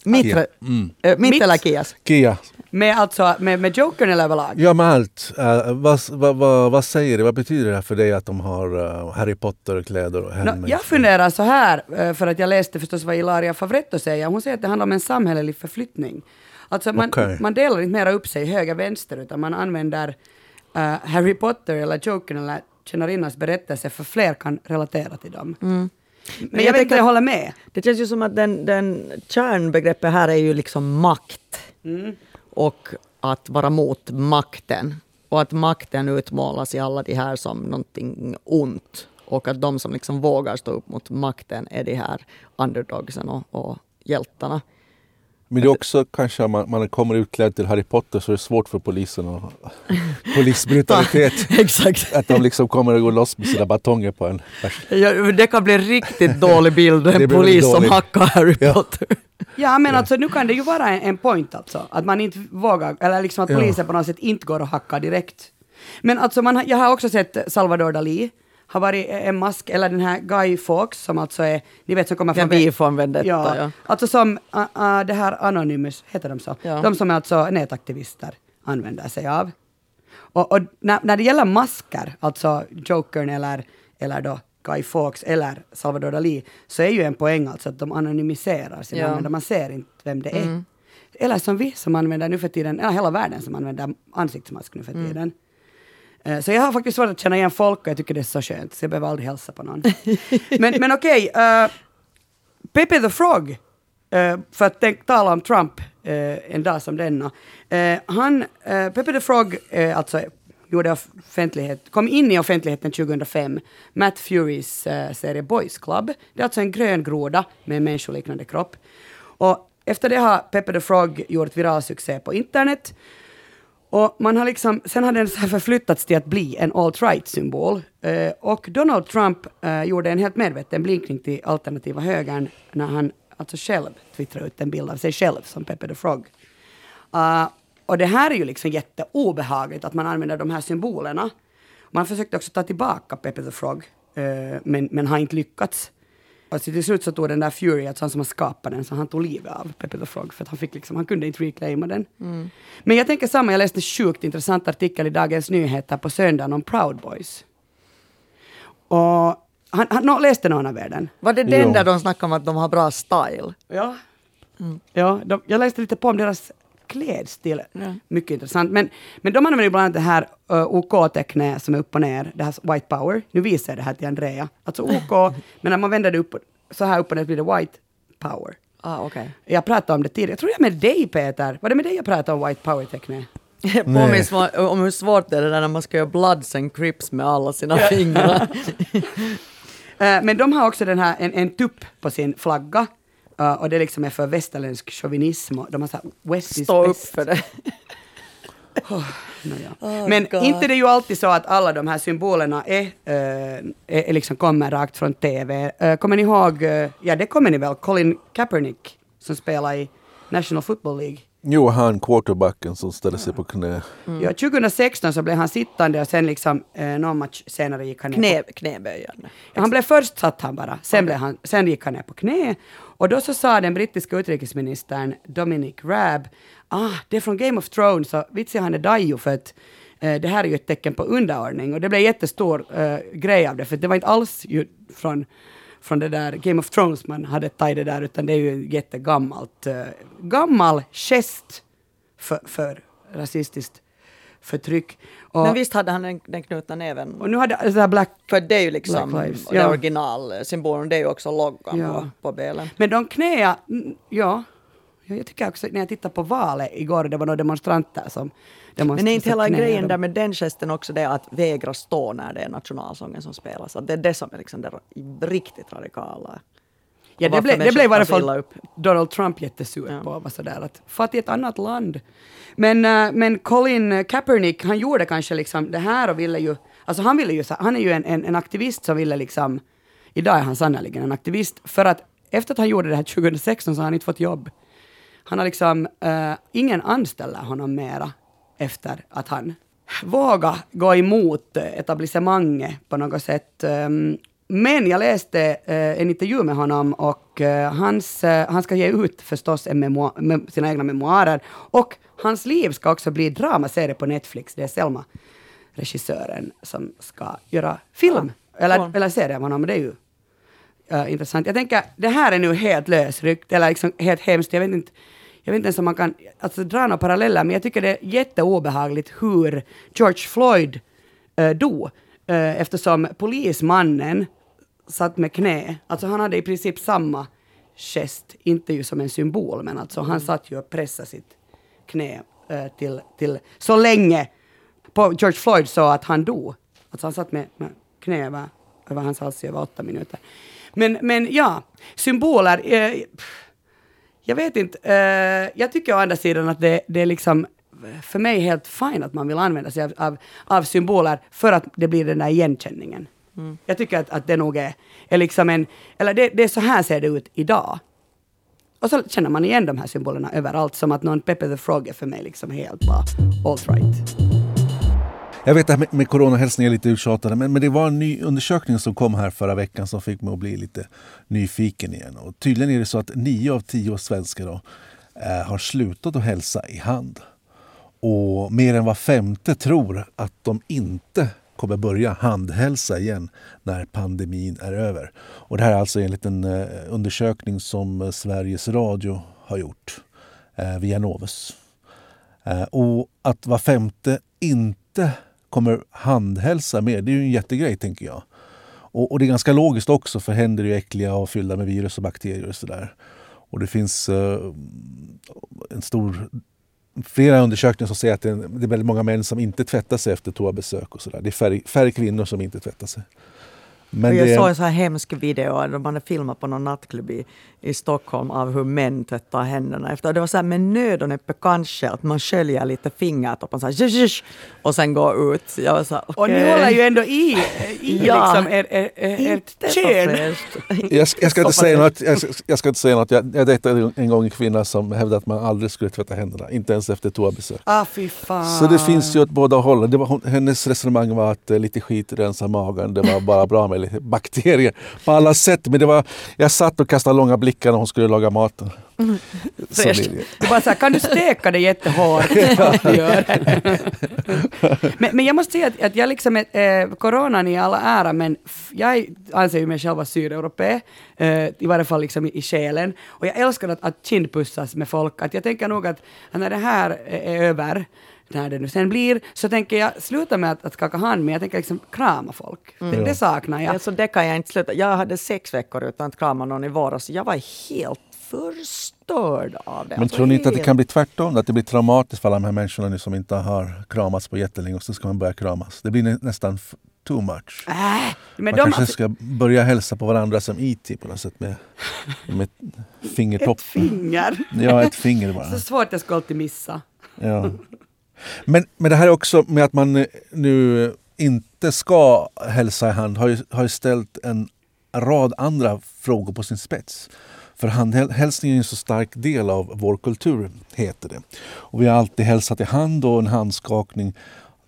Speaker 2: Mitt,
Speaker 3: Kia. Mm.
Speaker 2: äh, mitt eller Kias?
Speaker 3: Kia,
Speaker 1: Med, alltså, med, med jokern eller överlag?
Speaker 3: ja med allt. Uh, vad, vad, vad, vad säger det? Vad betyder det för dig att de har uh, Harry Potter-kläder och helmet?
Speaker 1: jag funderar så här, för att jag läste förstås vad Ilaria Favretto säger. Hon säger att det handlar om en samhällelig förflyttning. Alltså man,
Speaker 3: Okej.
Speaker 1: man delar inte mera upp sig höger-vänster, utan man använder eh, Harry Potter eller Jokern eller tjänarinnans berättelse för fler kan relatera till dem. Men, jag,
Speaker 2: jag
Speaker 1: vet inte, håller med.
Speaker 2: Det känns ju som att den, den kärnbegreppet här är ju liksom makt. Och att vara mot makten. Och att makten utmålas i alla de här som någonting ont. Och att de som liksom vågar stå upp mot makten är de här underdogsen och, och hjältarna.
Speaker 3: Men det är också kanske om man, man kommer utklädd till Harry Potter så är det svårt för polisen och polisbrutalitet.
Speaker 2: Exakt.
Speaker 3: att de liksom kommer att gå loss med sina batonger på en.
Speaker 2: Ja, det kan bli riktigt dålig bild. En polis som hackar Harry
Speaker 3: Ja.
Speaker 2: Potter.
Speaker 1: Ja, men alltså nu kan det ju vara en, en point alltså. Att man inte vågar, eller liksom att
Speaker 3: Ja.
Speaker 1: polisen på något sätt inte går och hackar direkt. Men alltså man, jag har också sett Salvador Dalí, har varit en mask, eller den här Guy Fawkes som alltså är, ni vet som kommer från...
Speaker 2: vi från Vendetta,
Speaker 1: Ja,
Speaker 2: ja.
Speaker 1: alltså som uh, uh, det här Anonymous, heter de så?
Speaker 2: Ja.
Speaker 1: De som är alltså nätaktivister använder sig av. Och, och när, när det gäller masker, alltså Jokern eller, eller då Guy Fawkes eller Salvador Dalí, så är ju en poäng alltså att de anonymiserar sina
Speaker 2: Ja.
Speaker 1: användare. Man ser inte vem det är.
Speaker 2: Mm.
Speaker 1: Eller som vi som använder nu för tiden, eller hela världen som använder ansiktsmask nu för
Speaker 2: Mm.
Speaker 1: tiden. Eh, Eh, så jag har faktiskt svårt att känna igen folk och jag tycker det är så skönt, så jag behöver aldrig hälsa på någon. men, men okej, Uh, Pepe the Frog, uh, för att tänk, tala om Trump uh, en dag som denna. Uh, han, uh, Pepe the Frog, uh, alltså gjorde offentlighet, kom in i offentligheten 2005, Matt Furys serie Boys Club. Det är alltså en grön groda med en människoliknande kropp. Och efter det har Pepe the Frog gjort viral succé på internet. Och man har liksom, sen har den så förflyttats till att bli en alt-right-symbol. Eh, och Donald Trump eh, gjorde en helt medveten blinkning till alternativa högern när han alltså själv twittrade ut en bild av sig själv som Pepe the Frog. Uh, och det här är ju liksom jätteobehagligt att man använder de här symbolerna. Man försökte också ta tillbaka Pepe the Frog, eh, men, men har inte lyckats. Och till slut så tog den där Fury, alltså han som har skapat den, så han tog livet av Pepe the Frog för att han, fick liksom, han kunde inte reclaima den. Mm. Men jag tänker samma, jag läste en sjukt intressant artikel i Dagens Nyheter på söndagen om Proud Boys. Och han, han no, läste någon av er den?
Speaker 2: Var det den jo. där de snackade om att de har bra style?
Speaker 1: Ja. Mm. Ja, de, jag läste lite på om deras klädstil. Ja. Mycket intressant. Men, men de använder ju bland annat det här uh, OK-tecknet som är upp och ner, det här white power. Nu visar jag det här till Andrea. Alltså OK, men när man vänder det upp, så här upp och ner blir det white power.
Speaker 2: Ah, okay.
Speaker 1: Jag pratade om det tidigare. Jag tror jag med dig Peter. Var det med dig jag pratade om white power-tecknet?
Speaker 2: Påminns om hur svårt det är när man ska göra Bloods and Crips med alla sina fingrar.
Speaker 1: Eh, men de har också den här, en, en tupp på sin flagga. Uh, och det liksom är för västerländsk chauvinism. Och de har så West
Speaker 2: Stå upp för det.
Speaker 1: oh, no, ja. oh, Men God. inte det är ju alltid så att alla de här symbolerna är, uh, är, är liksom kommer rakt från TV. Uh, kommer ni ihåg, ja det kommer ni väl, Colin Kaepernick som spelar i National Football League?
Speaker 3: Jo, han quarterbacken som ställde sig på knä.
Speaker 1: Mm. Ja, 2016 så blev han sittande och sen liksom eh, någon match senare gick han
Speaker 2: knä, ner på... Knäböjande.
Speaker 1: Ja, han blev först satt han bara, sen, okay. blev han, sen gick han ner på knä. Och då så sa den brittiska utrikesministern Dominic Raab, ah, det är från Game of Thrones, så vitsiga han är dajo för att eh, det här är ju ett tecken på underordning. Och det blev jättestor eh, grej av det, för det var inte alls ju från från det där Game of Thrones man hade tagit det där, utan det är ju jättegammalt. Uh, gammal gest för, för rasistiskt förtryck.
Speaker 2: Och, Men visst hade han den, den knutna näven?
Speaker 1: Och nu hade alltså Black
Speaker 2: För det är ju liksom Lives, ja. originalsymbolen, det är ju också loggan ja. på, på belen.
Speaker 1: Men de knäa, ja, jag tycker också när jag tittar på valet igår, det var några demonstranter som
Speaker 2: men är inte hela grejen där med den gesten också det att vägra stå när det är nationalsången som spelas? Att det är det som är liksom det riktigt radikala.
Speaker 1: Ja, det, ble, det blev i varje fall Donald Trump jättesur ja. på. Var sådär att, få till ett annat land. Men, uh, men Colin Kaepernick, han gjorde kanske liksom det här och ville ju, alltså han ville ju, han är ju en, en, en aktivist som ville liksom, idag är han sannerligen en aktivist, för att efter att han gjorde det här 2016 så har han inte fått jobb. Han har liksom, uh, ingen anställer honom mera efter att han vågar gå emot etablissemanget på något sätt. Ehm, men jag läste eh, en intervju med honom och eh, hans, eh, han ska ge ut förstås en memoar, sina egna memoarer. Och hans liv ska också bli dramaserie på Netflix. Det är Selma, regissören, som ska göra film. Ja. Eller, eller serie av honom. Det är ju uh, intressant. Jag tänker, det här är nu helt lösryckt, eller liksom helt hemskt. Jag vet inte jag vet inte ens om man kan alltså, dra några paralleller, men jag tycker det är jätteobehagligt hur George Floyd äh, dog. Äh, eftersom polismannen satt med knä, alltså han hade i princip samma gest, inte ju som en symbol, men alltså han satt ju och pressade sitt knä äh, till, till så länge på George Floyd sa att han dog. Alltså han satt med, med knä över, över hans hals i över åtta minuter. Men, men ja, symboler. Eh, jag vet inte. Uh, jag tycker å andra sidan att det, det är liksom för mig helt fint att man vill använda sig av, av, av, symboler för att det blir den där igenkänningen. Mm. Jag tycker att, att det nog är, är liksom en, eller det, det är så här ser det ut idag. Och så känner man igen de här symbolerna överallt, som att någon Pepe the Frog är för mig liksom helt bara alt right.
Speaker 3: Jag vet att med coronahälsning är lite uttjatade men, men det var en ny undersökning som kom här förra veckan som fick mig att bli lite nyfiken igen. Och tydligen är det så att nio av tio svenskar då, eh, har slutat att hälsa i hand. Och mer än var femte tror att de inte kommer börja handhälsa igen när pandemin är över. Och det här är alltså enligt en eh, undersökning som eh, Sveriges Radio har gjort eh, via Novus. Eh, och att var femte inte kommer handhälsa mer, Det är ju en jättegrej tänker jag. Och, och det är ganska logiskt också för händer är ju äckliga och fyllda med virus och bakterier och sådär. Och det finns eh, en stor flera undersökningar som säger att det är, väldigt många män som inte tvättar sig efter toabesök. Och så där. Det är färre, färre kvinnor som inte tvättar sig.
Speaker 2: Men jag det... såg en så här hemsk video där man hade filmat på någon nattklubb i, i Stockholm av hur män tvättar händerna efter. Det var så här med nöd och näppe kanske att man sköljer lite fingertoppen så här, och sen går ut. Jag var så här, okay.
Speaker 1: Och ni håller ju ändå i, i ja, liksom er, er, er, ert kön.
Speaker 3: Jag, jag, ska inte säga något. Jag, jag ska inte säga något. Jag, jag dejtade en gång en kvinna som hävdade att man aldrig skulle tvätta händerna. Inte ens efter toabesök.
Speaker 1: Ah, fy fan.
Speaker 3: Så det finns ju åt båda hållen. Det var, hennes resonemang var att uh, lite skit rensar magen. Det var bara bra med bakterier på alla sätt. Men det var, jag satt och kastade långa blickar när hon skulle laga maten. Mm.
Speaker 1: Du bara så här, kan du steka det jättehårt? men, men jag måste säga att, att jag liksom, eh, coronan i alla ära, men jag anser ju mig själv vara sydeuropé, eh, i varje fall liksom i, i själen. Och jag älskar att, att kindpussas med folk. Att jag tänker nog att, att när det här är över, när det nu sen blir, så tänker jag sluta med att, att skaka hand, men jag tänker liksom krama folk. Mm. Det, det, saknar jag.
Speaker 2: Alltså, det kan jag inte sluta. Jag hade sex veckor utan att krama någon i våras. Jag var helt förstörd av det.
Speaker 3: Men alltså, tror ni inte att det kan bli tvärtom? Att det blir traumatiskt för alla de här människorna som inte har kramats på jättelänge och så ska man börja kramas. Det blir nästan too much. Äh, men man de kanske ska börja hälsa på varandra som IT e på något sätt med, med fingertoppen. Ett
Speaker 1: finger!
Speaker 3: Ja, ett finger bara.
Speaker 1: Så svårt jag ska alltid missa.
Speaker 3: Ja. Men, men det här också med att man nu inte ska hälsa i hand har ju, har ju ställt en rad andra frågor på sin spets. För handhälsning är en så stark del av vår kultur, heter det. Och vi har alltid hälsat i hand och en handskakning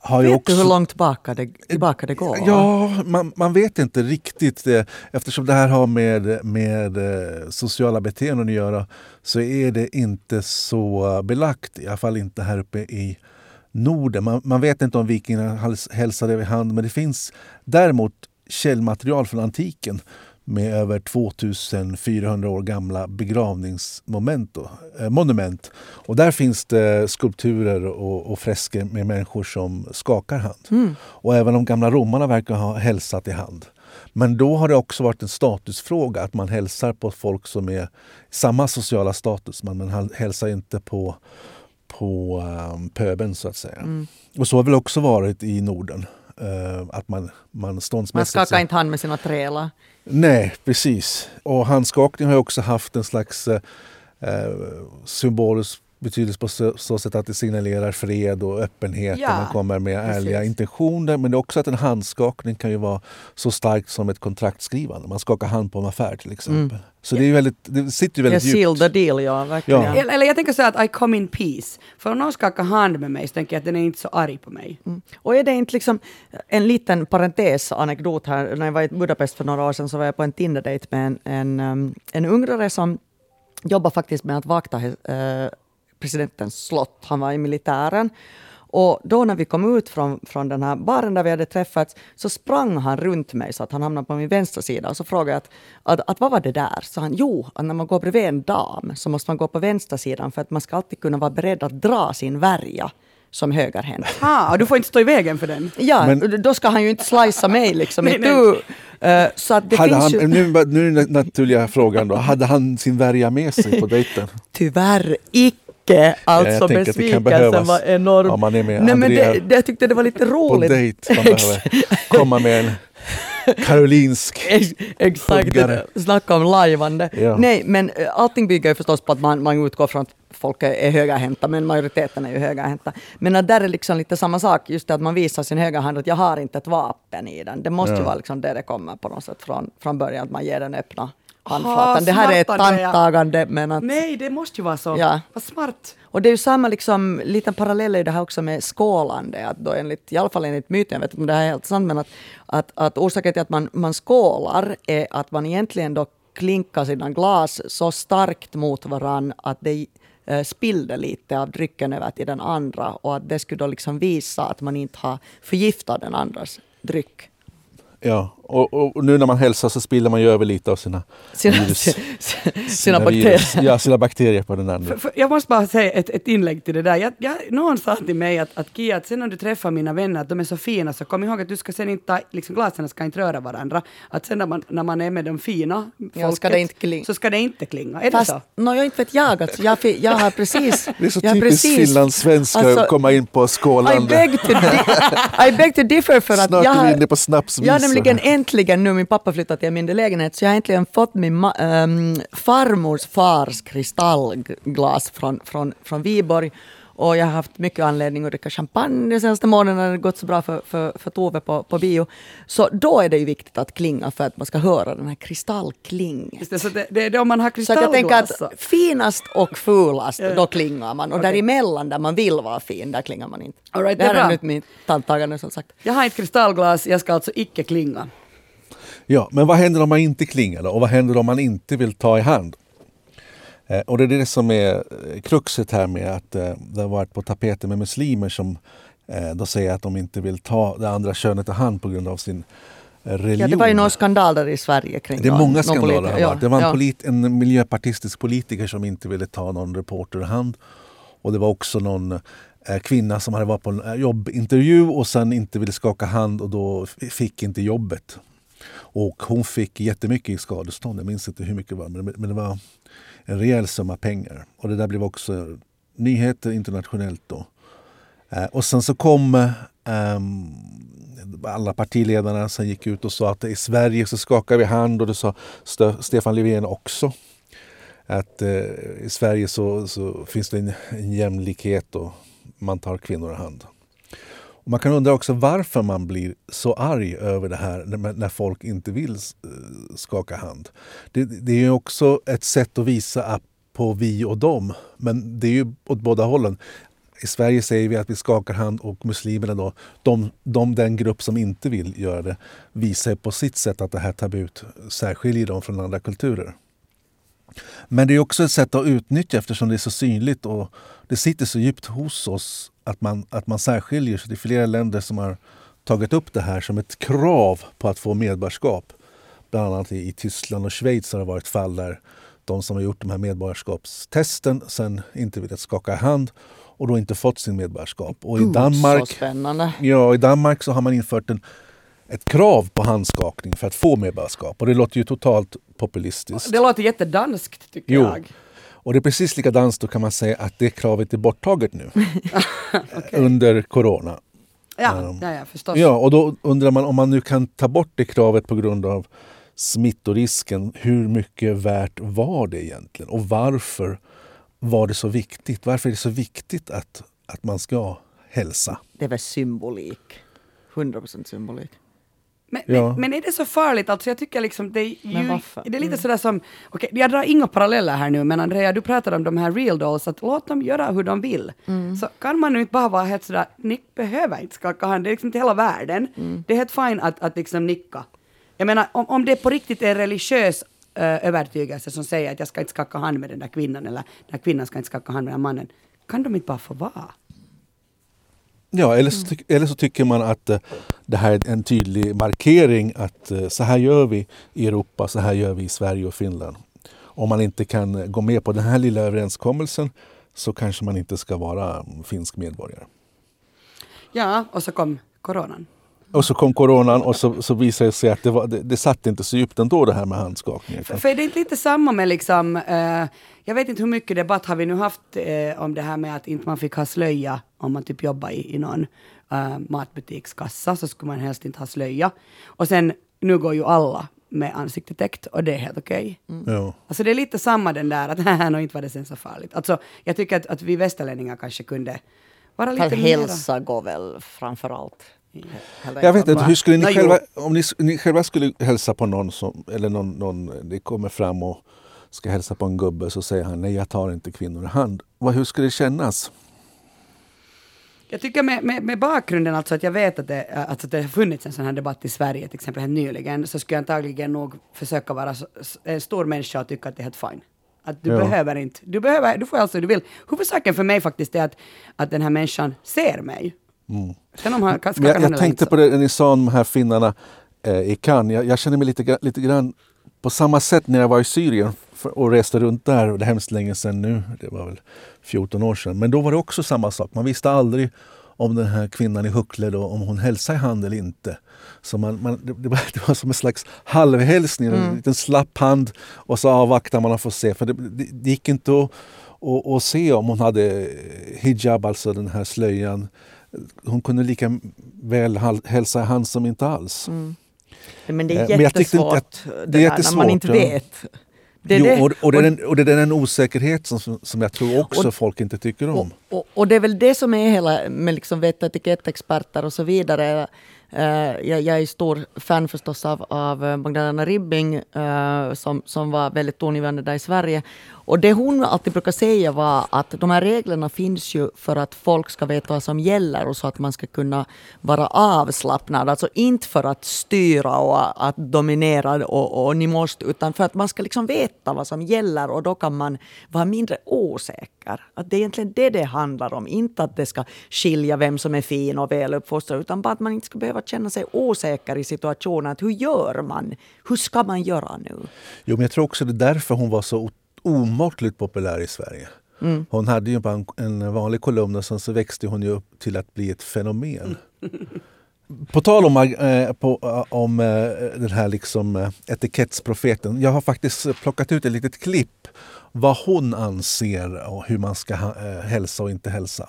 Speaker 3: har
Speaker 2: vet
Speaker 3: också...
Speaker 2: du hur långt tillbaka det, tillbaka det går?
Speaker 3: Ja, man, man vet inte riktigt. Det. Eftersom det här har med, med eh, sociala beteenden att göra så är det inte så belagt, i alla fall inte här uppe i Norden. Man, man vet inte om vikingarna hälsade vid hand men det finns däremot källmaterial från antiken med över 2400 år gamla begravningsmonument. Eh, monument. Och där finns det skulpturer och, och fresker med människor som skakar hand. Mm. Och även de gamla romarna verkar ha hälsat i hand. Men då har det också varit en statusfråga att man hälsar på folk som är samma sociala status. Men man hälsar inte på, på um, pöbeln så att säga. Mm. Och så har väl också varit i Norden. Uh, att man, man ståndsmässigt...
Speaker 2: Man skakar inte hand med sina trälar.
Speaker 3: Nej, precis. Och handskakning har också haft en slags eh symbolisk betydelse på så, så sätt att det signalerar fred och öppenhet ja, och man kommer med ärliga precis. intentioner. Men det är också att en handskakning kan ju vara så starkt som ett kontraktskrivande. Man skakar hand på en affär till exempel. Mm. Så det, är väldigt, det sitter väldigt
Speaker 2: djupt. Seal the deal, ja. Verkligen. Ja.
Speaker 1: Eller jag tänker så att I come in peace. För om någon skakar hand med mig så tänker jag att den är inte så arg på mig. Mm.
Speaker 2: Och är det inte liksom en liten parentes, anekdot här. När jag var i Budapest för några år sedan så var jag på en Tinder-date med en, en, um, en ungrare som jobbar faktiskt med att vakta uh, presidentens slott. Han var i militären. Och då när vi kom ut från, från den här baren där vi hade träffats så sprang han runt mig så att han hamnade på min vänstra sida. Och så frågade jag att, att, att vad var det där? Så han, jo, att när man går bredvid en dam så måste man gå på vänstra sidan för att man ska alltid kunna vara beredd att dra sin värja som högerhänt.
Speaker 1: Ah, och du får inte stå i vägen för den?
Speaker 2: Ja, Men, då ska han ju inte slicea mig liksom. nej, nej.
Speaker 3: Uh, så det hade han, ju... nu, nu är den naturliga frågan då, hade han sin värja med sig på dejten?
Speaker 2: Tyvärr icke icke. Alltså ja, besvikelsen var enorm.
Speaker 3: Ja, man är med
Speaker 2: Nej, men det, det, jag tyckte det var lite roligt.
Speaker 3: På dejt, man behöver komma med en karolinsk
Speaker 2: Exakt, snacka om lajvande. Ja. Nej, men eh, allting bygger ju förstås på att man, man utgår från att folk är högerhänta, men majoriteten är ju högerhänta. Men att där är liksom lite samma sak, just det att man visar sin högra hand att jag har inte ett vapen i den. Det måste ja. ju vara liksom det det kommer på något sätt från, från början, att man ger den öppna handflatan. Det här är ett tandtagande. Men att,
Speaker 1: Nej, det måste ju vara så. Ja. Vad smart.
Speaker 2: Och det är ju samma liksom, liten parallell i det här också med skålande. Att då enligt, I alla fall enligt myten, jag vet inte om det här är helt sant, men att, att, att orsaken till att man, man skålar är att man egentligen då klinkar sina glas så starkt mot varann att det eh, spillde lite av drycken över till den andra och att det skulle då liksom visa att man inte har förgiftat den andras dryck.
Speaker 3: Ja, och, och nu när man hälsar så spiller man ju över lite av sina
Speaker 2: Sina,
Speaker 3: virus.
Speaker 2: sina, bakterier.
Speaker 3: virus. Ja, sina bakterier på den andra.
Speaker 1: För, för, jag måste bara säga ett, ett inlägg till det där. Jag, jag, någon sa till mig att, att Kia, att sen när du träffar mina vänner, att de är så fina, så kom ihåg att du ska sen inte, liksom glasen ska inte röra varandra. Att sen när man, när man är med de fina folket,
Speaker 2: ska det inte klinga.
Speaker 1: så ska det inte klinga. Är
Speaker 2: Fast,
Speaker 1: det så?
Speaker 2: no, jag inte vet jag. Alltså, jag, jag har precis...
Speaker 3: Det är så
Speaker 2: jag har
Speaker 3: typiskt
Speaker 2: precis-
Speaker 3: finlandssvenska
Speaker 2: alltså,
Speaker 3: att komma in på
Speaker 2: I
Speaker 3: skålande.
Speaker 2: beg, to di- I beg to differ för att
Speaker 3: Snart
Speaker 2: jag
Speaker 3: är vi
Speaker 2: har,
Speaker 3: inne på snapsvisor.
Speaker 2: jag har nämligen äntligen nu, min pappa flyttat till en mindre lägenhet, så jag har äntligen fått min ehm, farmors fars kristallglas från, från, från Viborg. Och jag har haft mycket anledning att dricka champagne de senaste månaderna, det har gått så bra för, för, för Tove på, på bio. Så då är det ju viktigt att klinga för att man ska höra den här kristallklingen.
Speaker 1: Just det, så det, det är då man har
Speaker 2: Så att jag tänker
Speaker 1: kristallglas.
Speaker 2: att finast och fulast, då klingar man. Och
Speaker 1: Okej.
Speaker 2: däremellan, där man vill vara fin, där klingar man inte.
Speaker 1: All right,
Speaker 2: det
Speaker 1: det är
Speaker 2: är mitt tandtagande som sagt.
Speaker 1: Jag har ett kristallglas, jag ska alltså icke klinga.
Speaker 3: Ja, men vad händer om man inte klingar då? Och vad händer om man inte vill ta i hand? Eh, och det är det som är eh, kruxet här med att eh, det har varit på tapeten med muslimer som eh, då säger att de inte vill ta det andra könet i hand på grund av sin eh, religion.
Speaker 2: Ja, det var ju några skandaler i Sverige kring
Speaker 3: Det är många skandaler.
Speaker 2: Ja.
Speaker 3: Det var en,
Speaker 2: ja.
Speaker 3: polit, en miljöpartistisk politiker som inte ville ta någon reporter i hand. Och det var också någon eh, kvinna som hade varit på en eh, jobbintervju och sen inte ville skaka hand och då fick inte jobbet. Och hon fick jättemycket i skadestånd. Jag minns inte hur mycket det var, men, det var en rejäl summa pengar. Och det där blev också nyheter internationellt då. Eh, och sen så kom um, alla partiledarna som gick ut och sa att i Sverige så skakar vi hand och det sa Stefan Löfven också. Att uh, i Sverige så, så finns det en, en jämlikhet och man tar kvinnor i hand. Och man kan undra också varför man blir så arg över det här när, folk inte vill eh, skaka hand. Det, det är ju också ett sätt att visa på vi och dem. Men det är ju åt båda hållen. I Sverige säger vi att vi skakar hand och muslimerna då, de, de, den grupp som inte vill göra det, visar på sitt sätt att det här tabut särskiljer dem från andra kulturer. Men det är också ett sätt att utnyttja eftersom det är så synligt och det sitter så djupt hos oss att man, att man särskiljer. Så det är flera länder som har tagit upp det här som ett krav på att få medborgarskap. Bland annat i, i Tyskland och Schweiz har det varit fall där de som har gjort de här medborgarskapstesten sen inte velat skaka hand och då inte fått sin medborgarskap. Och i
Speaker 2: Så
Speaker 3: Danmark,
Speaker 2: spännande.
Speaker 3: ja, i Danmark så har man infört en, ett krav på handskakning för att få medborgarskap. Och det låter ju totalt populistiskt.
Speaker 1: Det låter jättedanskt tycker
Speaker 3: Jo.
Speaker 1: jag.
Speaker 3: Och det är precis likadant då kan man säga att det kravet är borttaget nu. Under corona.
Speaker 1: Ja,
Speaker 3: Um,
Speaker 1: ja, ja förstås.
Speaker 3: Ja, och då undrar man om man nu kan ta bort det kravet på grund av smittorisken. Hur mycket värt var det egentligen? Och varför var det så viktigt? Varför är det så viktigt att, att man ska hälsa?
Speaker 2: Det väl symbolik. 100% symbolik.
Speaker 1: Men,
Speaker 3: Ja.
Speaker 1: men, men är det så farligt? Alltså jag tycker liksom det är ju? Det är lite sådär som, okej jag drar inga paralleller här nu, men Andrea du pratade om de här real dolls, att låt dem göra hur de vill. Så kan man nu inte bara vara helt sådär, ni behöver inte skaka hand, det är liksom inte hela världen. Det är helt fint att, att liksom nicka. Jag menar om, om det på riktigt är en religiös uh, övertygelse som säger att jag ska inte skaka hand med den där kvinnan, eller den där kvinnan ska inte skaka hand med den där mannen, kan de inte bara få vara?
Speaker 3: Ja, eller så, tyck- eller så tycker man att eh, det här är en tydlig markering att eh, så här gör vi i Europa, så här gör vi i Sverige och Finland. Om man inte kan eh, gå med på den här lilla överenskommelsen så kanske man inte ska vara mm, finsk medborgare.
Speaker 1: Ja, och så kom coronan.
Speaker 3: Och så kom coronan och så, så visade det sig att det, var, det, det satt inte så djupt ändå det här med handskakning.
Speaker 1: För, för är det inte lite samma med liksom, eh, jag vet inte hur mycket debatt har vi nu haft eh, om det här med att inte man fick ha slöja om man typ jobbar i, i någon uh, matbutikskassa så skulle man helst inte ha slöja. Och sen, nu går ju alla med ansiktet täckt och det är helt okej.
Speaker 3: Ja.
Speaker 1: Alltså det är lite samma den där att nej, inte var det sen så farligt. Alltså jag tycker att, att vi västerlänningar kanske kunde vara lite
Speaker 2: att
Speaker 1: mera...
Speaker 2: hälsa går väl framför allt.
Speaker 3: Jag vet inte, hur skulle ni själva, om ni, ni själva skulle hälsa på någon som, eller någon, någon, det kommer fram och ska hälsa på en gubbe så säger han nej jag tar inte kvinnor i hand. Vad, hur skulle det kännas?
Speaker 1: Jag tycker med, med, med bakgrunden, alltså att jag vet att det, alltså att det har funnits en sån här debatt i Sverige, till exempel helt nyligen, så skulle jag antagligen nog försöka vara så, en stor människa och tycka att det är helt fine. Att du
Speaker 3: Ja.
Speaker 1: behöver inte, du behöver, du får alltså du vill. Huvudsaken för mig faktiskt är att, att den här människan ser mig. Sen om han skaka
Speaker 3: jag, jag tänkte på det när ni sa om de här finnarna. eh, i Cannes. Jag, jag känner mig lite, lite grann på samma sätt när jag var i Syrien och reste runt där. Det är hemskt länge sedan nu. Det var väl 14 år sedan. Men då var det också samma sak. Man visste aldrig om den här kvinnan i Huckle då, om hon hälsade i hand eller inte. Så man, man, det, var, det var som en slags halvhälsning, mm. en liten slapp hand och så avvaktar man och får se. För det, det, det gick inte att, att, att, se om hon hade hijab, alltså den här slöjan. Hon kunde lika väl hälsa i hand som inte alls. Mm.
Speaker 2: Men det är eh, jättesvårt att, det, det är jättesvårt, när man inte vet.
Speaker 3: Det jo. Och, och, det är den, och det är den osäkerhet som, som jag tror också och, folk inte tycker om.
Speaker 2: Och, och, det är väl det som är hela med liksom vett och etikettexperter och så vidare. Uh, jag, jag, är stor fan förstås av, av Magdalena Ribbing uh, som, som var väldigt tongivande där i Sverige. Och det hon alltid brukar säga var att de här reglerna finns ju för att folk ska veta vad som gäller och så att man ska kunna vara avslappnad. Alltså inte för att styra och att dominera och, och ni måste, utan för att man ska liksom veta vad som gäller och då kan man vara mindre osäker. Att det är egentligen det det handlar om. Inte att det ska skilja vem som är fin och väluppfostrad utan bara att man inte ska behöva känna sig osäker i situationen. Att hur gör man? Hur ska man göra nu?
Speaker 3: Jo, men jag tror också det är därför hon var så omåttligt populär i Sverige. Mm. Hon hade ju bara en, vanlig kolumn och sen så växte hon ju upp till att bli ett fenomen. På tal om, äh, på, äh, om äh, den här liksom, etikettsprofeten. Jag har faktiskt plockat ut ett litet klipp vad hon anser och hur man ska hälsa och inte hälsa.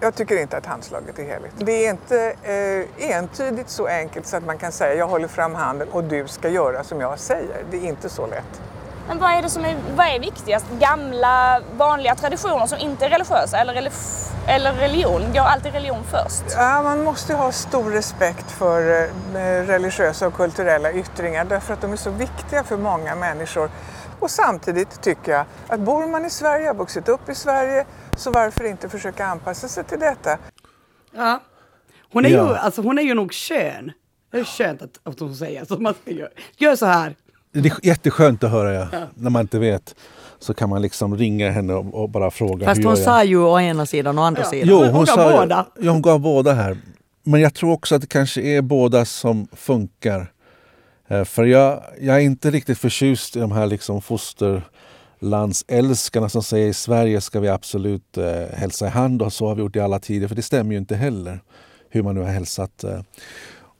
Speaker 4: Jag tycker inte att handslaget är heligt. Det är inte eh, entydigt så enkelt så att man kan säga jag håller fram handen och du ska göra som jag säger. Det är inte så lätt.
Speaker 5: Men vad är det som är, vad är viktigast? Gamla vanliga traditioner som inte är religiösa eller, relif, eller religion? Går alltid religion först?
Speaker 4: Ja, man måste ha stor respekt för eh, religiösa och kulturella yttringar därför att de är så viktiga för många människor. Och samtidigt tycker jag att bor man i Sverige, har vuxit upp i Sverige, så varför inte försöka anpassa sig till detta?
Speaker 1: Ja, hon är, ja. Ju, alltså, hon är ju nog skön. Det är skönt att, att hon säger så. Man ska göra. Gör så här.
Speaker 3: Det är jätteskönt att höra ja, när man inte vet. Så kan man liksom ringa henne och, och bara fråga.
Speaker 2: Fast hon sa ju å ena sidan och å andra ja. sidan.
Speaker 3: Jo, hon, hon gav sa, båda. Ja, hon gav båda här. Men jag tror också att det kanske är båda som funkar. Eh, för jag, jag är inte riktigt förtjust i de här liksom fosterlandsälskarna som säger i Sverige ska vi absolut eh, hälsa i hand och så har vi gjort i alla tider. För det stämmer ju inte heller hur man nu har hälsat. Eh.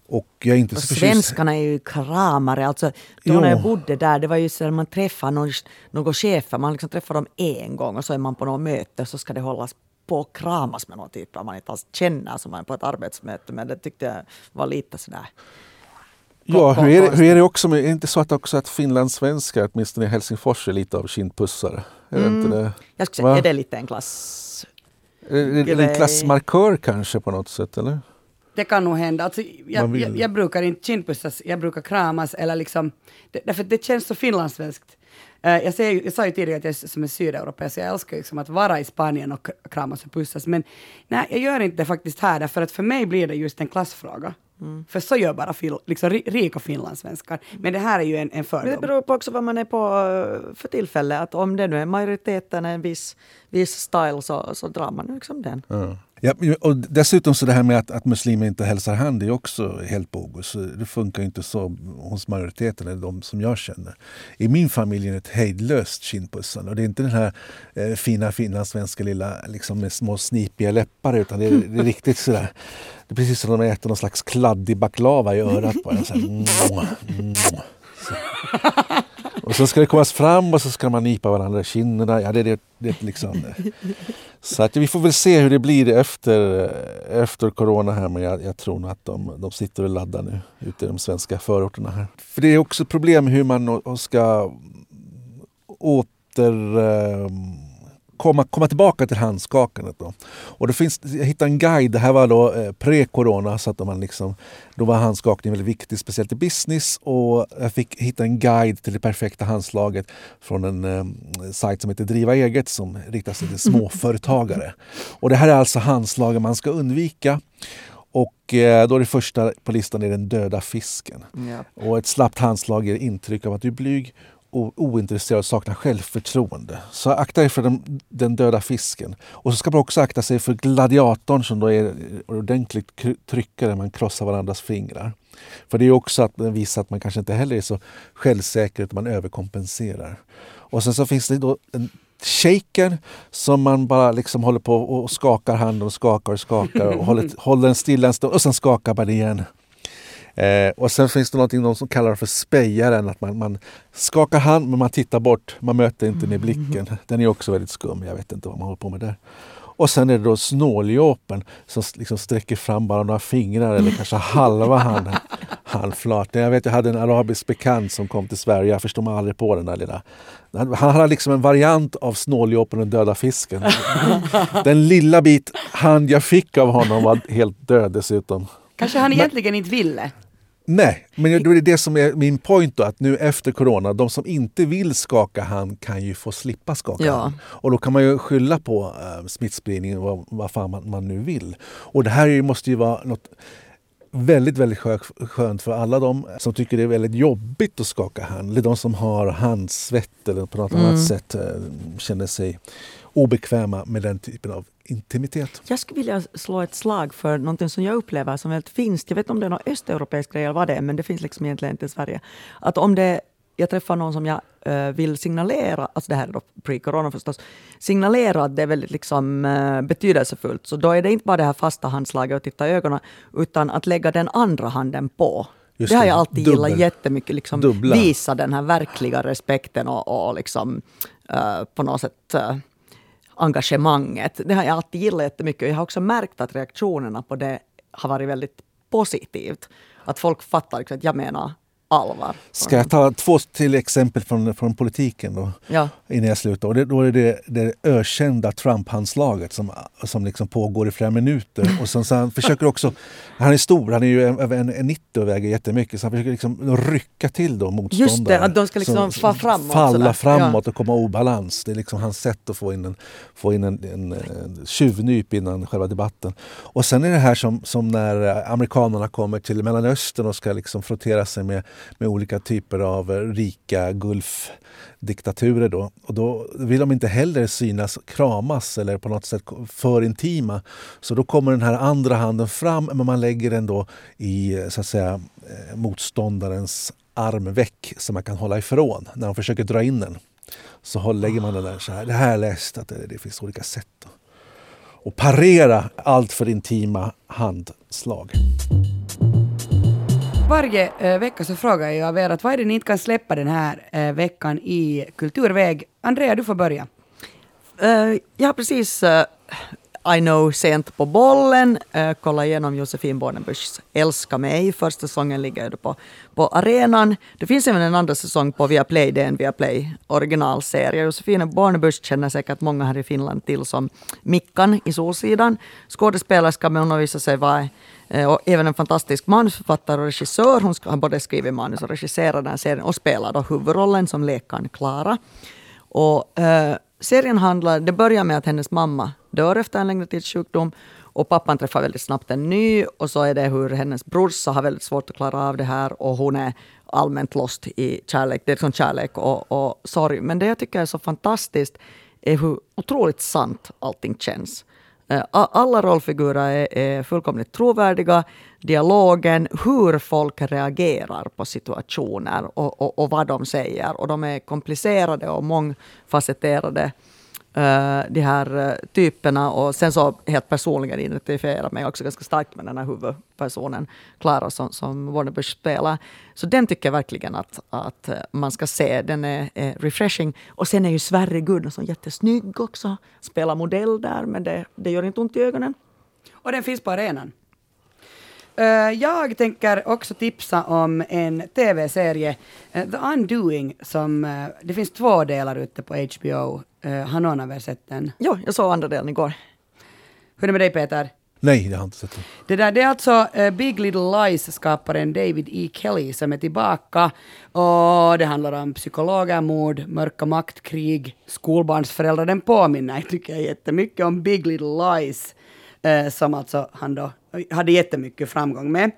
Speaker 3: Och jag är inte och så
Speaker 2: svenskarna är ju kramare. Alltså, då jo. när jag bodde där, det var ju så att man träffar någon, någon chefer, man liksom träffar dem en gång och så är man på något möte så ska det hållas på och kramas med någon typ man inte alls känner som man är på ett arbetsmöte. Men det tyckte jag var lite sådär
Speaker 3: Ja, hur är, det, hur är det också med, är det inte så att också att finlandssvenskar, åtminstone i Helsingfors, är lite av kindpussare? Är mm. det inte det?
Speaker 2: Jag skulle säga, är det lite en klass...
Speaker 3: Är det en klassmarkör kanske på något sätt, eller?
Speaker 1: Det kan nog hända. Alltså, jag, jag, jag, brukar inte kindpussas, jag brukar kramas eller liksom, det, därför det känns så finlandssvenskt. Uh, jag, säger, jag sa ju tidigare att jag är som en sydeuropé, så jag älskar liksom att vara i Spanien och kramas och pussas. Men nej, jag gör inte det faktiskt här, därför att för mig blir det just en klassfråga. Mm. För så gör bara fil, liksom, rika finlandssvenskar. Men det här är ju en, en fördom.
Speaker 2: det beror på också vad man är på eh, för tillfälle. Att om det nu är majoriteten en viss, viss style så, så drar man liksom den.
Speaker 3: Mm. Ja, och dessutom så det här med att, att muslimer inte hälsar hand är också helt bogus. Det funkar inte så hos majoriteten, eller de som jag känner. I min familj är det ett hejdlöst kindpussande. Och det är inte den här eh, fina finlandssvenska lilla liksom med små snipiga läppar utan det är, det är riktigt sådär. Det är precis som om de äter någon slags kladdig baklava i örat på en. Så här, mm, mm, mm. så. Och så ska det komma fram och så ska man nipa varandra i kinderna. Ja, det, det, det liksom. Eh. Så att vi får väl se hur det blir efter, eh, efter corona här men jag, jag tror nog att de, de sitter och laddar nu ute i de svenska förorterna här. För det är också problem hur man ska åter um, komma, komma tillbaka till handskakandet. Då. Och det finns, jag hittade en guide, det här var då eh, pre-corona, så att man liksom, då var handskakning väldigt viktigt, speciellt i business. Och jag fick hitta en guide till det perfekta handslaget från en eh, sajt som heter Driva eget som riktar sig till småföretagare. Och det här är alltså handslagen man ska undvika. Och eh, då är det första på listan är den döda fisken. Ja. Och ett slappt handslag ger intryck av att du är blyg ointresserad och saknar självförtroende. Så akta er för den, den döda fisken. Och så ska man också akta sig för gladiatorn som då är ordentligt tryckare, man krossar varandras fingrar. För det är också att den visar att man kanske inte heller är så självsäker utan man överkompenserar. Och sen så finns det då en shaker som man bara liksom håller på och skakar handen och skakar och skakar och håller, håller den stilla en stund och sen skakar man igen. Eh, och sen finns det någonting de som kallar för spejaren, att man, man skakar hand men man tittar bort, man möter inte med blicken. Den är också väldigt skum, jag vet inte vad man håller på med där. Och sen är det då snåljåpen som liksom sträcker fram bara några fingrar eller kanske halva handen, handflatan. Jag vet, jag hade en arabisk bekant som kom till Sverige, jag förstod mig aldrig på den där lilla. Han han hade liksom en variant av snåljåpen och döda fisken. Den lilla bit hand jag fick av honom var helt död dessutom.
Speaker 1: Kanske han egentligen inte ville.
Speaker 3: Nej, men det är det som är min point då, att nu efter corona, de som inte vill skaka hand kan ju få slippa skaka
Speaker 2: Ja.
Speaker 3: hand. Och då kan man ju skylla på uh, smittspridningen, vad, vad fan man, man nu vill. Och det här är- måste ju vara något väldigt, väldigt skö- skönt för alla de som tycker det är väldigt jobbigt att skaka hand. Eller de som har handsvett eller på något annat sätt eh, känner sig obekväma med den typen av intimitet.
Speaker 2: Jag skulle vilja slå ett slag för någonting som jag upplever som väldigt finns. Jag vet inte om det är någon östeuropeisk grej eller vad det är, men det finns liksom egentligen inte i Sverige. Att om det, jag träffar någon som jag eh, vill signalera, alltså det här är då pre-corona förstås, signalera att det är väldigt liksom, eh, betydelsefullt. Så då är det inte bara det här fasta handslaget och titta i ögonen, utan att lägga den andra handen på.
Speaker 3: Just
Speaker 2: det har jag alltid
Speaker 3: dubbel.
Speaker 2: gillat jättemycket. Liksom,
Speaker 3: Dubbla.
Speaker 2: visa den här verkliga respekten och, och liksom, eh, på något sätt eh, engagemanget. Det har jag alltid gillat jättemycket. Jag har också märkt att reaktionerna på det har varit väldigt positivt. Att folk fattar liksom att jag menar allvar.
Speaker 3: Ska jag ta två till exempel från, från politiken då?
Speaker 2: Ja.
Speaker 3: innan jag slutar. Och det, då är det det ökända Trump-handslaget som, som liksom pågår i flera minuter. Och sen, så han försöker också, han är stor, han är ju en- över en, en 90 och väger jättemycket, så han försöker liksom rycka till då motståndare.
Speaker 2: Just det, att de ska liksom
Speaker 3: Som-
Speaker 2: framåt
Speaker 3: Falla framåt och komma i obalans. Det är liksom hans sätt att få in en, få in en, en, en tjuvnyp innan själva debatten. Och sen är det här som, som när amerikanerna kommer till Mellanöstern och ska liksom frottera sig med, med olika typer av rika Gulfdiktaturer då. Och då vill de inte heller synas kramas eller på något sätt för intima. Så då kommer den här andra handen fram men man lägger den då i så att säga eh, motståndarens armveck som man kan hålla ifrån när de försöker dra in den. Så lägger man den där så här. Det här har jag läst att det, det finns olika sätt. Då. Och parera allt för intima handslag.
Speaker 1: Varje eh, vecka så frågar jag av er att vad är det ni inte kan släppa den här eh, veckan i kulturväg? Andrea, du får börja.
Speaker 2: Eh, uh, jag har precis, uh, i know, sent på bollen, uh, kolla igenom Josefin Bornebuschs Älska mig. Första säsongen ligger på, på arenan. Det finns även en andra säsong på Viaplay, det är en Viaplay originalserie. Josefin Bornebusch känner säkert många här i Finland till som Mickan i Solsidan. Skådespelerska, men hon har visat sig vara eh, och även en fantastisk manusförfattare och regissör. Hon har både skrivit manus och regisserat den här serien och spelar då huvudrollen som läkaren Klara. Och, eh, serien handlar, det börjar med att hennes mamma dör efter en längre tids sjukdom och pappan träffar väldigt snabbt en ny och så är det hur hennes brorsa har väldigt svårt att klara av det här och hon är allmänt lost i kärlek. Det är som kärlek och, och sorg. Men det jag tycker är så fantastiskt är hur otroligt sant allting känns. Eh, alla rollfigurer är, är fullkomligt trovärdiga. Dialogen, hur folk reagerar på situationer och, och, och vad de säger. Och de är komplicerade och mångfacetterade. Eh, de här eh, typerna och sen så helt personligen identifierar mig också ganska starkt med den här huvudpersonen Klara som, som Warnerbush spelar. Så den tycker jag verkligen att, att eh, man ska se. Den är, är refreshing. Och sen är ju Sverre Gunnarsson jättesnygg också. Spelar modell där men det, det gör inte ont i ögonen.
Speaker 1: Och den finns på arenan. Eh, jag tänker också tipsa om en tv-serie, eh, The Undoing, som eh, det finns två delar ute på HBO. Har någon av er sett den?
Speaker 2: Jo, jag såg andra delen igår.
Speaker 1: Hur är det med dig Peter?
Speaker 3: Nej, jag har inte sett det.
Speaker 1: Det, där, det är alltså Big Little Lies-skaparen David E. Kelly som är tillbaka. Och det handlar om psykologer, mord, mörka maktkrig, skolbarnsföräldrar. Den påminner, tycker jag, jättemycket om Big Little Lies. Som alltså han då hade jättemycket framgång med.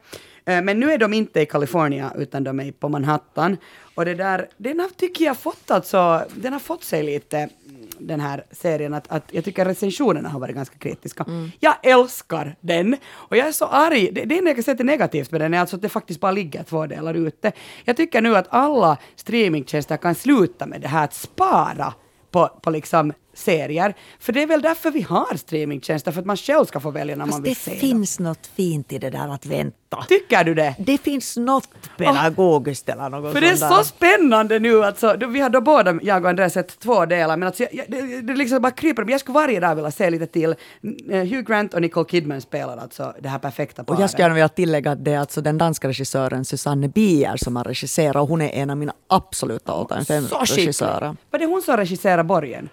Speaker 1: Eh, Men nu är de inte i Kalifornien utan de är på Manhattan. Och det där, den har, tycker jag fått alltså, den har fått sig lite mm, den här serien att, att jag tycker recensionerna har varit ganska kritiska. Jag älskar den och jag är så arg. Det, det enda jag kan säga är negativt med den är alltså att det faktiskt bara ligger två delar ute. Jag tycker nu att alla streamingtjänster kan sluta med det här att spara på, på liksom serier. För det är väl därför vi har streamingtjänster, för att man själv ska få välja när man
Speaker 2: Fast
Speaker 1: vill
Speaker 2: det
Speaker 1: se dem.
Speaker 2: finns något fint i det där att vänta.
Speaker 1: Tycker du det?
Speaker 2: Det finns något pedagogiskt eller något
Speaker 1: För det är
Speaker 2: där.
Speaker 1: så spännande nu alltså. Vi har då båda, jag och Andreas, sett två delar, men alltså, jag, det, det liksom bara kryper. Men jag skulle varje dag vilja se lite till. Eh, Hugh Grant och Nicole Kidman spelar alltså det här perfekta
Speaker 2: Och
Speaker 1: paret.
Speaker 2: jag skulle gärna vilja tillägga att det är alltså den danska regissören Susanne Bier som har regisserat och hon är en av mina absoluta all time regissörer.
Speaker 1: Var det hon som regisserade Borgen?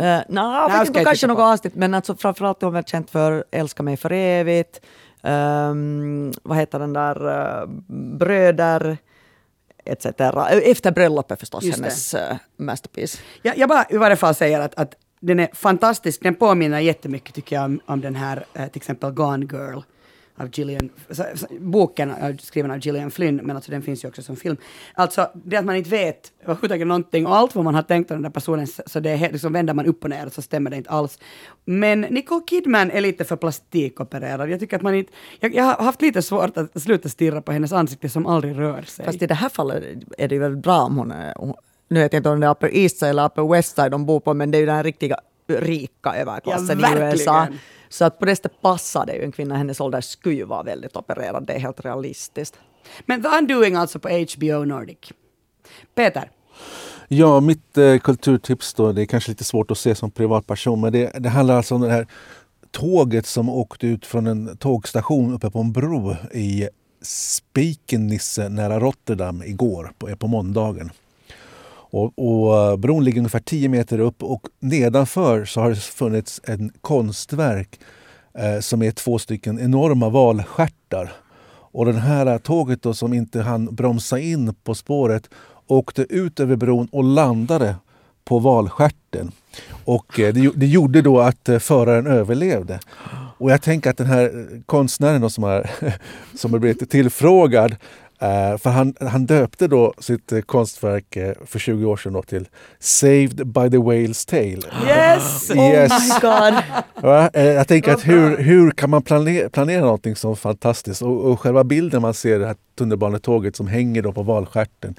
Speaker 2: Uh, nej,
Speaker 1: jag
Speaker 2: vet kanske något avsnitt, men alltså framförallt är hon väl känd för Älska mig för evigt, ehm, vad heter den där, uh, Bröder, etc. Efter bröllopet förstås,
Speaker 1: Just
Speaker 2: hennes uh, masterpiece.
Speaker 1: Jag, jag bara i varje fall säger att, att den är fantastisk. Den påminner jättemycket tycker jag om, om den här eh, till exempel Gone Girl av Gillian, boken är skriven av Gillian Flynn, men alltså den finns ju också som film. Alltså det att man inte vet överhuvudtaget någonting och allt vad man har tänkt om den där personen, så det är liksom vänder man upp och ner så stämmer det inte alls. Men Nicole Kidman är lite för plastikopererad. Jag tycker att man inte, jag, jag har haft lite svårt att sluta stirra på hennes ansikte som aldrig rör sig.
Speaker 2: Fast i det här fallet är det ju väldigt bra om hon är, nu vet jag inte om det är Upper East Side eller Upper West Side de bor på, men det är ju den här riktiga rika överklassen
Speaker 1: Ja,
Speaker 2: i USA. Så att på det sättet passar det ju en kvinna, hennes ålder skulle ju vara väldigt opererad, det är helt realistiskt.
Speaker 1: Men The Undoing alltså på HBO Nordic. Peter,
Speaker 3: Ja, mitt eh, kulturtips då, det är kanske lite svårt att se som privatperson, men det, det handlar alltså om det här tåget som åkte ut från en tågstation uppe på en bro i Spikennisse nära Rotterdam igår, på, på måndagen. Och, och eh, bron ligger ungefär 10 meter upp och nedanför så har det funnits ett konstverk eh, som är två stycken enorma valstjärtar. Och det här eh, tåget då, som inte hann bromsa in på spåret åkte ut över bron och landade på valstjärten. Och eh, det, det gjorde då att eh, föraren överlevde. Och jag tänker att den här konstnären då som är, som har blivit tillfrågad eh, för han, han döpte då sitt eh, konstverk eh, för 20 år sedan till Saved by the Whale's Tale.
Speaker 1: Yes!
Speaker 3: Yes.
Speaker 2: Oh my god!
Speaker 3: Ja, jag tänker att hur, hur kan man planera, planera någonting så fantastiskt? Och, och själva bilden man ser det här tunnelbanetåget som hänger då på valstjärten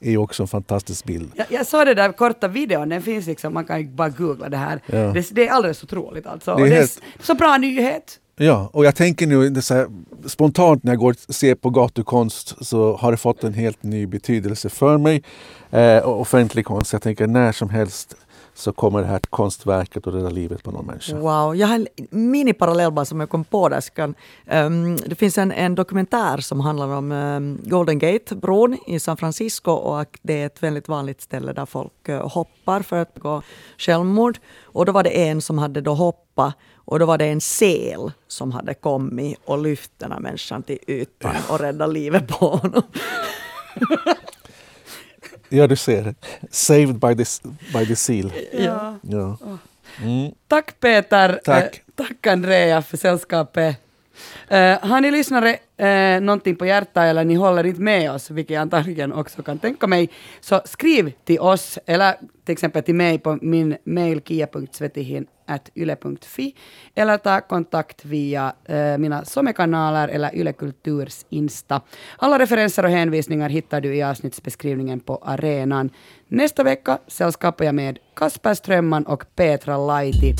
Speaker 3: är ju också en fantastisk bild.
Speaker 1: Jag, jag såg det där korta videon, den finns liksom, man kan bara googla det här.
Speaker 3: Ja.
Speaker 1: Det, det är alldeles otroligt alltså.
Speaker 3: Det är
Speaker 1: och det är
Speaker 3: helt-
Speaker 1: så bra nyhet.
Speaker 3: Ja, och jag tänker nu så här, spontant när jag går och ser på gatukonst så har det fått en helt ny betydelse för mig. Eh, och offentlig konst, jag tänker när som helst så kommer det här konstverket att rädda livet på någon människa.
Speaker 2: Wow, jag har en mini-parallell bara som jag kom på där. Kan, um, ehm, det finns en, en dokumentär som handlar om um, Golden Gate-bron i San Francisco och att det är ett väldigt vanligt ställe där folk uh, hoppar för att begå självmord. Och då var det en som hade då hoppat och då var det en sel som hade kommit och lyft den här människan till ytan och räddat livet på honom.
Speaker 3: Ja, du ser. Saved by the, by the seal.
Speaker 1: Ja.
Speaker 3: Ja. Mm.
Speaker 1: Tack Peter.
Speaker 3: Tack.
Speaker 1: Eh, tack Andrea för sällskapet. Eh, har ni lyssnare uh, någonting på hjärta eller ni håller inte med oss, vilket jag antagligen också kan tänka mig, så skriv till oss eller till exempel till mig på min mail yle.fi, eller ta kontakt via eh, mina somekanaler eller Yle Kulturs Insta. Alla referenser och hänvisningar hittar du i avsnittsbeskrivningen på arenan. Nästa vecka sällskapar jag med Kasper Strömman och Petra Laiti.